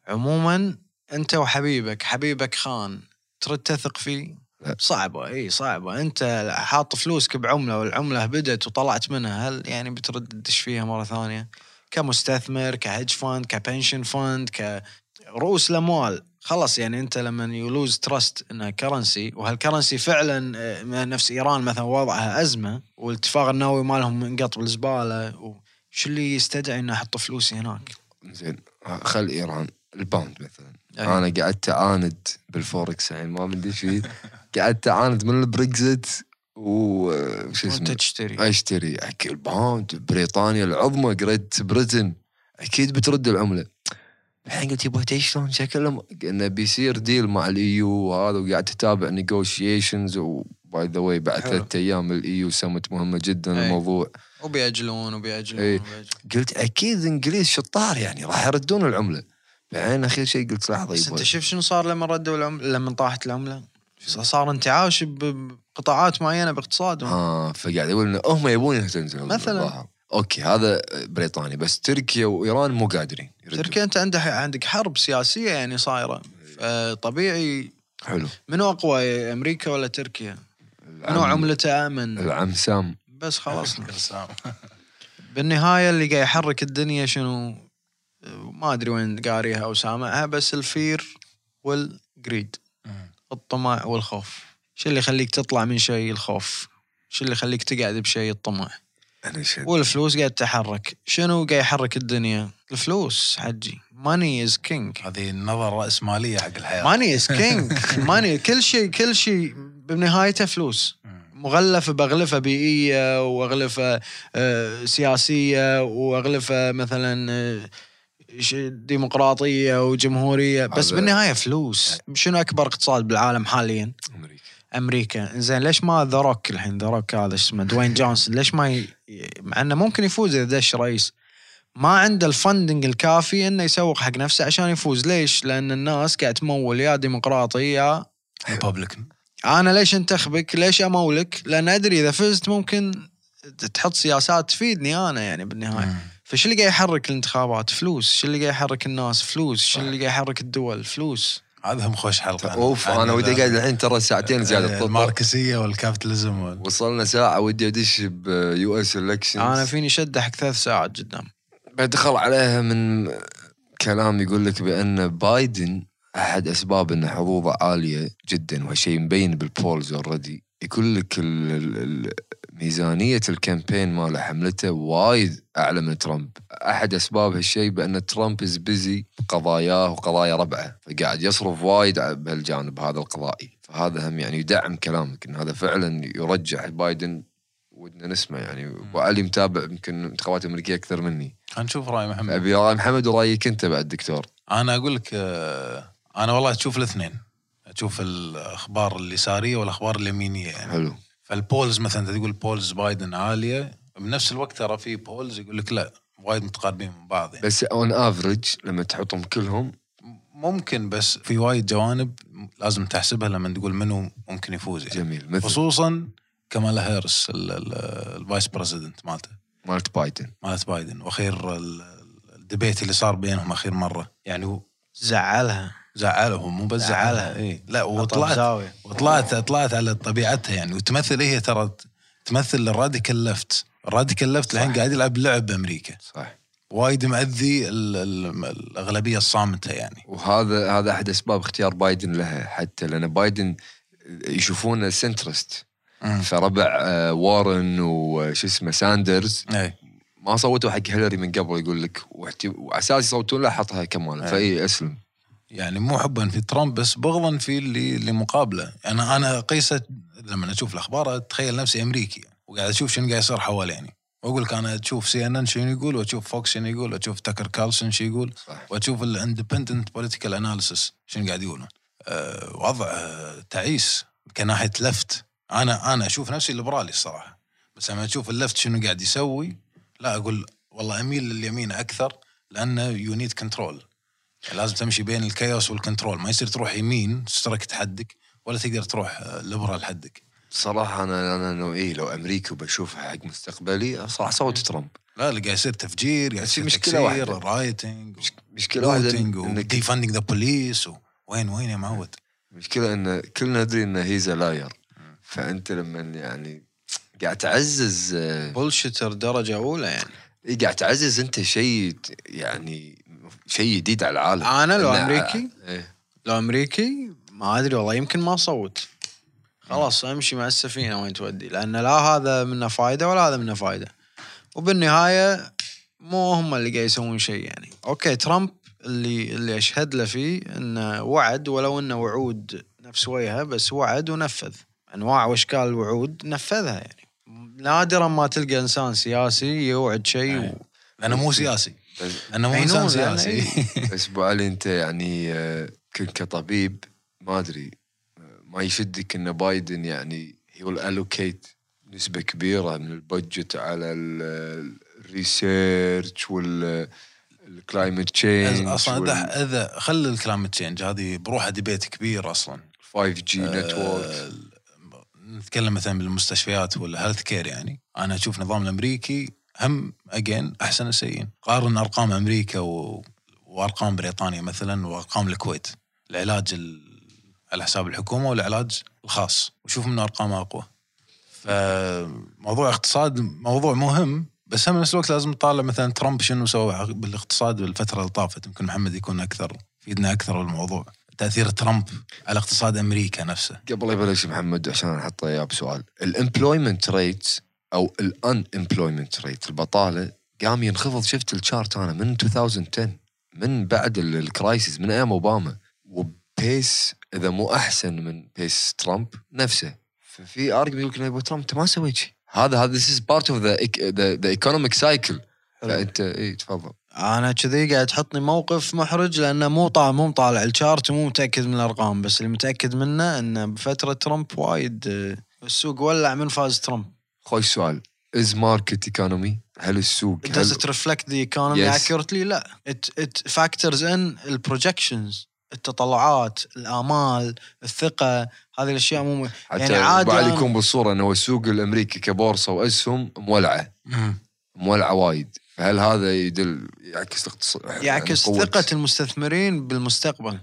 عموما أنت وحبيبك حبيبك خان ترد تثق فيه لا. صعبة إي صعبة أنت حاط فلوسك بعملة والعملة بدت وطلعت منها هل يعني بترد تدش فيها مرة ثانية كمستثمر ك hedge fund ك pension fund كرؤوس الأموال خلاص يعني أنت لما ي lose trust انها currency وهال currency فعلا آه، نفس إيران مثلا وضعها أزمة والاتفاق النووي مالهم منقط بالزباله وش اللي يستدعي اني أحط فلوسي هناك؟ زين خل إيران الباوند مثلا. أي. أنا قعدت أعاند بالفوركس الحين ما إيش فيه قعدت أعاند من البريكزت وش اسمه؟ تشتري. أشتري. أكيد الباوند بريطانيا العظمى Great Britain. أكيد بترد العملة. الحين قلت يبا تدري شلون شكلهم إنه بيصير deal مع ال EU وهذا وقاعد تتابع negotiations و by the way بعد حلو. ثلاثة أيام الايو سمت مهمة جدا أي. الموضوع وبيأجلون وبيأجلون, أي. وبيأجلون. قلت أكيد الانجليز شطار يعني راح يردون العملة بعدين أخير شيء قلت لحظه بس يبا أنت شوف شنو صار لما ردوا العمله لما طاحت العملة صار انتعاش بقطاعات معينة باقتصادهم آه فقاعد يقول إنه هم يبون تنزل مثلاً. أوكي هذا بريطانيا بس تركيا وإيران مو قادرين يردون. تركيا أنت عندك عندك حرب سياسية يعني صايرة فطبيعي حلو منو أقوى أمريكا ولا تركيا؟ منو عملته آمن؟ العم سام بس خلاص. [LAUGHS] [LAUGHS] بالنهاية اللي قاعد يحرك الدنيا شنو؟ ما أدري وين قاريها أو سامعها بس ال fear وال greed. الطمع والخوف شو اللي يخليك تطلع من شيء الخوف شو اللي يخليك تقعد بشيء الطمع والفلوس قاعد تتحرك شنو قاعد يحرك الدنيا؟ الفلوس حجي. money is king هذه النظرة الرأسمالية حق الحياة. money is king money كل شيء كل شيء بنهايته فلوس. مغلفة باغلفه بيئية وأغلفة آه، سياسية وأغلفة مثلا آه، ديمقراطية وجمهورية. بس بالنهاية فلوس. شنو أكبر اقتصاد بالعالم حاليا؟ أمريكا. أمريكا زين ليش ما The Rock الحين The Rock هذا شو اسمه دوين جونسون ليش ما ي... مع إنه ممكن يفوز إذا دش رئيس ما عنده ال funding الكافي إنه يسوق حق نفسه عشان يفوز ليش؟ لأن الناس قاعد تمول يا ديمقراطي يا Republican أنا ليش أنتخبك؟ ليش أمولك؟ لأن أدري إذا فزت ممكن تحط سياسات تفيدني أنا يعني بالنهاية فش اللي قاعد يحرك الانتخابات؟ فلوس، شو اللي قاعد يحرك الناس؟ فلوس، شو اللي قاعد يحرك الدول؟ فلوس. هذا هم خوش حلقة. أوف عن أنا ودي قاعد الحين ترى ساعتين زيادة تطلع الماركسية وال capitalism وال... وصلنا ساعة ودي أدش ب US election أنا فيني شده حق ثلاث ساعات قدام. بدخل عليها من كلام يقول لك بأن بايدن أحد أسباب أن حظوظه عالية جدا وهالشيء مبين بال polls already يقول لك ال- ال- ال- ميزانية ال campaign ماله حملته وايد اعلى من ترامب. أحد أسباب هالشيء بأن ترامب is busy بقضاياه وقضايا ربعه فقاعد يصرف وايد بهالجانب هذا القضائي. فهذا هم يعني يدعم كلامك إن هذا فعلا يرجح بايدن ودنا نسمع يعني. ابو علي متابع يمكن انتخابات أمريكية أكثر مني. خلينا نشوف رأي محمد. أبي رأي محمد ورأيك أنت بعد دكتور. أنا أقول لك آه، أنا والله أشوف الاثنين. أشوف الأخبار اليساريه والأخبار اليمينية يعني. حلو. فال polls مثلا انت تقول polls بايدن عالية بنفس الوقت ترى في polls يقول لك لا وايد متقاربين من بعض يعني. بس on average لما تحطهم كلهم ممكن بس في وايد جوانب لازم تحسبها لما تقول منو ممكن يفوز يعني. جميل مثل خصوصا كمالا هيرس ال- ال- ال vice president مالته مالت بايدن مالت بايدن وأخير ال- ال debate اللي صار بينهم أخير مرة يعني هو زعلها. زعلهم مو بس زعلها. اي لا وطلعت. وطلعت طلعت على طبيعتها يعني. وتمثل هي ترى؟ تمثل ال radical left. ال radical left الحين قاعد يلعب لعب بأمريكا. صح. وايد مأذي ال- ال- الأغلبية الصامتة يعني. وهذا هذا أحد أسباب اختيار بايدن لها حتى لأن بايدن يشوفونه centrist فربع آه، وارن وش اسمه ساندرز. اي ما صوتوا حق هيلاري من قبل يقول لك واحتي- واساس يصوتون له حطها كمالا. أي. فإي أسلم. يعني مو حبا في ترامب بس بغضا في اللي اللي مقابله. يعني أنا قيسة لما أشوف الأخبار أتخيل نفسي أمريكي وقاعد أشوف شنو قاعد يصير حواليني. وأقول لك أنا أشوف سي إن إن شنو يقول وأشوف فوكس شنو يقول وأشوف تاكر كارلسون شنو يقول وأشوف ال independent political analysis شنو قاعد يقولون. أه وضع أه تعيس كناحية left أنا أنا أشوف نفسي ليبرالي الصراحة. بس لما أشوف ال left شنو قاعد يسوي لا أقول والله أميل لليمين أكثر لأنه you need control يعني لازم تمشي بين ال chaos وال control. ما يصير تروح يمين تشترك حدك ولا تقدر تروح آه، liberal حدك صراحة أنا أنا نوعي لو أمريكا بشوفها حق مستقبلي صراحة صوت ترامب. لا اللي قاعد يصير تفجير قاعد يصير مشكلة تكسير واحدة. rioting مشكلة واحدة looting انك و defunding the police وين وين يا معود؟ المشكلة إن كلنا ندري إن he's liar فأنت لما يعني قاعد تعزز آه، bullshitter درجة أولى يعني. إيه قاعد تعزز أنت شيء يعني شيء جديد على العالم أنا لو إن- أمريكي؟ إيه. لو أمريكي ما أدري والله يمكن ما اصوت. خلاص أمشي مع السفينة وين تودي لأن لا هذا منه فايدة ولا هذا منه فايدة. وبالنهاية مو هم اللي قاعد يسوون شيء يعني. أوكي ترامب اللي اللي أشهد له فيه إنه وعد ولو إنه وعود نفس وجهه بس وعد ونفذ. أنواع وأشكال الوعود نفذها يعني. نادرا ما تلقى إنسان سياسي يوعد شيء و... لأنه مو سياسي بس, لأنه مو إنسان لأنه سياسي. [LAUGHS] بس أبو علي أنت يعني آه، كنت كطبيب ما أدري آه، ما يشدك إن بايدن يعني هو ال allocate نسبة كبيرة من ال budget على ال- ال research وال climate change أصلا إذا إذا خلي ال climate change هذه بروحها debate كبير أصلا. 5G network آه، نتكلم مثلا بالمستشفيات ولا health care يعني. أنا أشوف النظام الأمريكي هم again أحسن السيئين. قارن أرقام أمريكا و... وأرقام بريطانيا مثلا وأرقام الكويت. العلاج ال... على حساب الحكومة والعلاج الخاص. وشوف من أرقام أقوى. فموضوع اقتصاد موضوع مهم بس هم نفس الوقت لازم نطالع مثلا ترامب شنو سوى بالاقتصاد بالفترة اللي طافت. يمكن محمد يكون أكثر يفيدنا أكثر بالموضوع تأثير ترامب على اقتصاد أمريكا نفسه. قبل لا يبلش محمد عشان أحط اياه بسؤال ال employment rate أو ال unemployment rate البطالة قام ينخفض. شفت ال chart أنا من 2010 من بعد ال- ال crisis من أيام أوباما. و pace إذا مو أحسن من pace ترامب نفسه. ففي argument يقول لك لا، أبو ترامب أنت ما سويت شيء. هذا هذا part of the ec- the, the economic cycle. فأنت إي تفضل. أنا كذي قاعد تحطني موقف محرج لأنه مو طالع مو طالع ال chart ومو متأكد من الأرقام. بس اللي متأكد منه انه بفترة ترامب وايد آه، السوق ولع من فاز ترامب. خوش سؤال. as market economy هل السوق Does هل it reflect the economy Yes. accurately؟ لا. It, it factors in ال projections التطلعات الآمال الثقة. هذه الأشياء مو حتى يعني عادي بعد يكون بالصورة إنه السوق الأمريكي كبورصة وأسهم مولعة. مولعة وايد. فهل هذا يدل يعكس الاقتصاد يعكس يعني ثقة المستثمرين بالمستقبل؟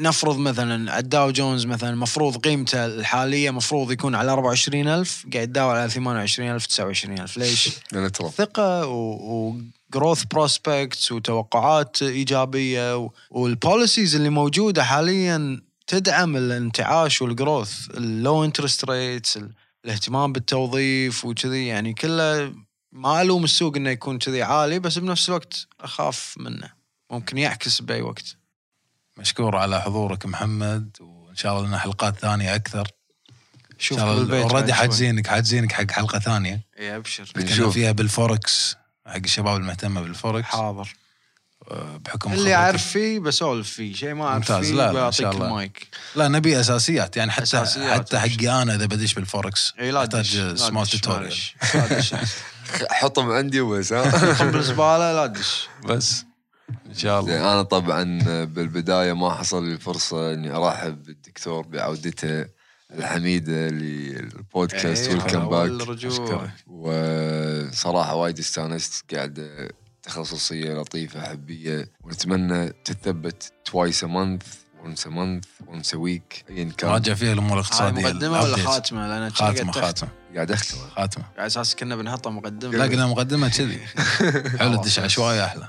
نفرض مثلا الداو جونز مثلا مفروض قيمته الحالية مفروض يكون على 24 ألف قاعد يداول على 28 ألف 29 ألف. ليش؟ [LAUGHS] لأن ترى. ثقة و growth prospects وتوقعات إيجابية وال policies اللي موجودة حاليا تدعم الانتعاش وال growth ال low interest rates الاهتمام بالتوظيف وكذي. يعني كله ما ألوم السوق إنه يكون كذي عالي بس بنفس الوقت أخاف منه. ممكن يعكس بأي وقت. مشكور على حضورك محمد وإن شاء الله لنا حلقات ثانية أكثر إن شوف already. حاجزينك حاجزينك حق حلقة ثانية اي أبشر نتكلم بنشوف. فيها بالفوركس حق الشباب المهتمة بالفوركس حاضر آه، بحكم اللي. أعرف فيه بسولف فيه شيء ما أعرف ممتاز. فيه لا، بعطيك شاء الله. المايك لا نبي أساسيات يعني حتى أساسيات، حتى. حقي أنا إذا بدش بالفوركس اي لا أحتاج سمول تدش، tutorial. [LAUGHS] حطهم عندي وبس ها بالزبالة لا تدش بس إن شاء زين، الله أنا طبعا بالبداية ما حصل لي الفرصه إني أرحب بالدكتور بعودته الحميدة للبودكاست إيه، welcome back. وصراحة وايد استانست قاعدة تخصصية لطيفة حبية ونتمنى تثبت twice a month once a month once a week ايا كان. راجع فيها الأمور الاقتصادية مقدمة ولا. خاتمة؟ لأن خاتمة خاتمة. قاعد اختم خاتمة. على أساس كنا بنحطها مقدمة. لا قلنا مقدمة كذي. [LAUGHS] حلو تدش عشوائي أحلى.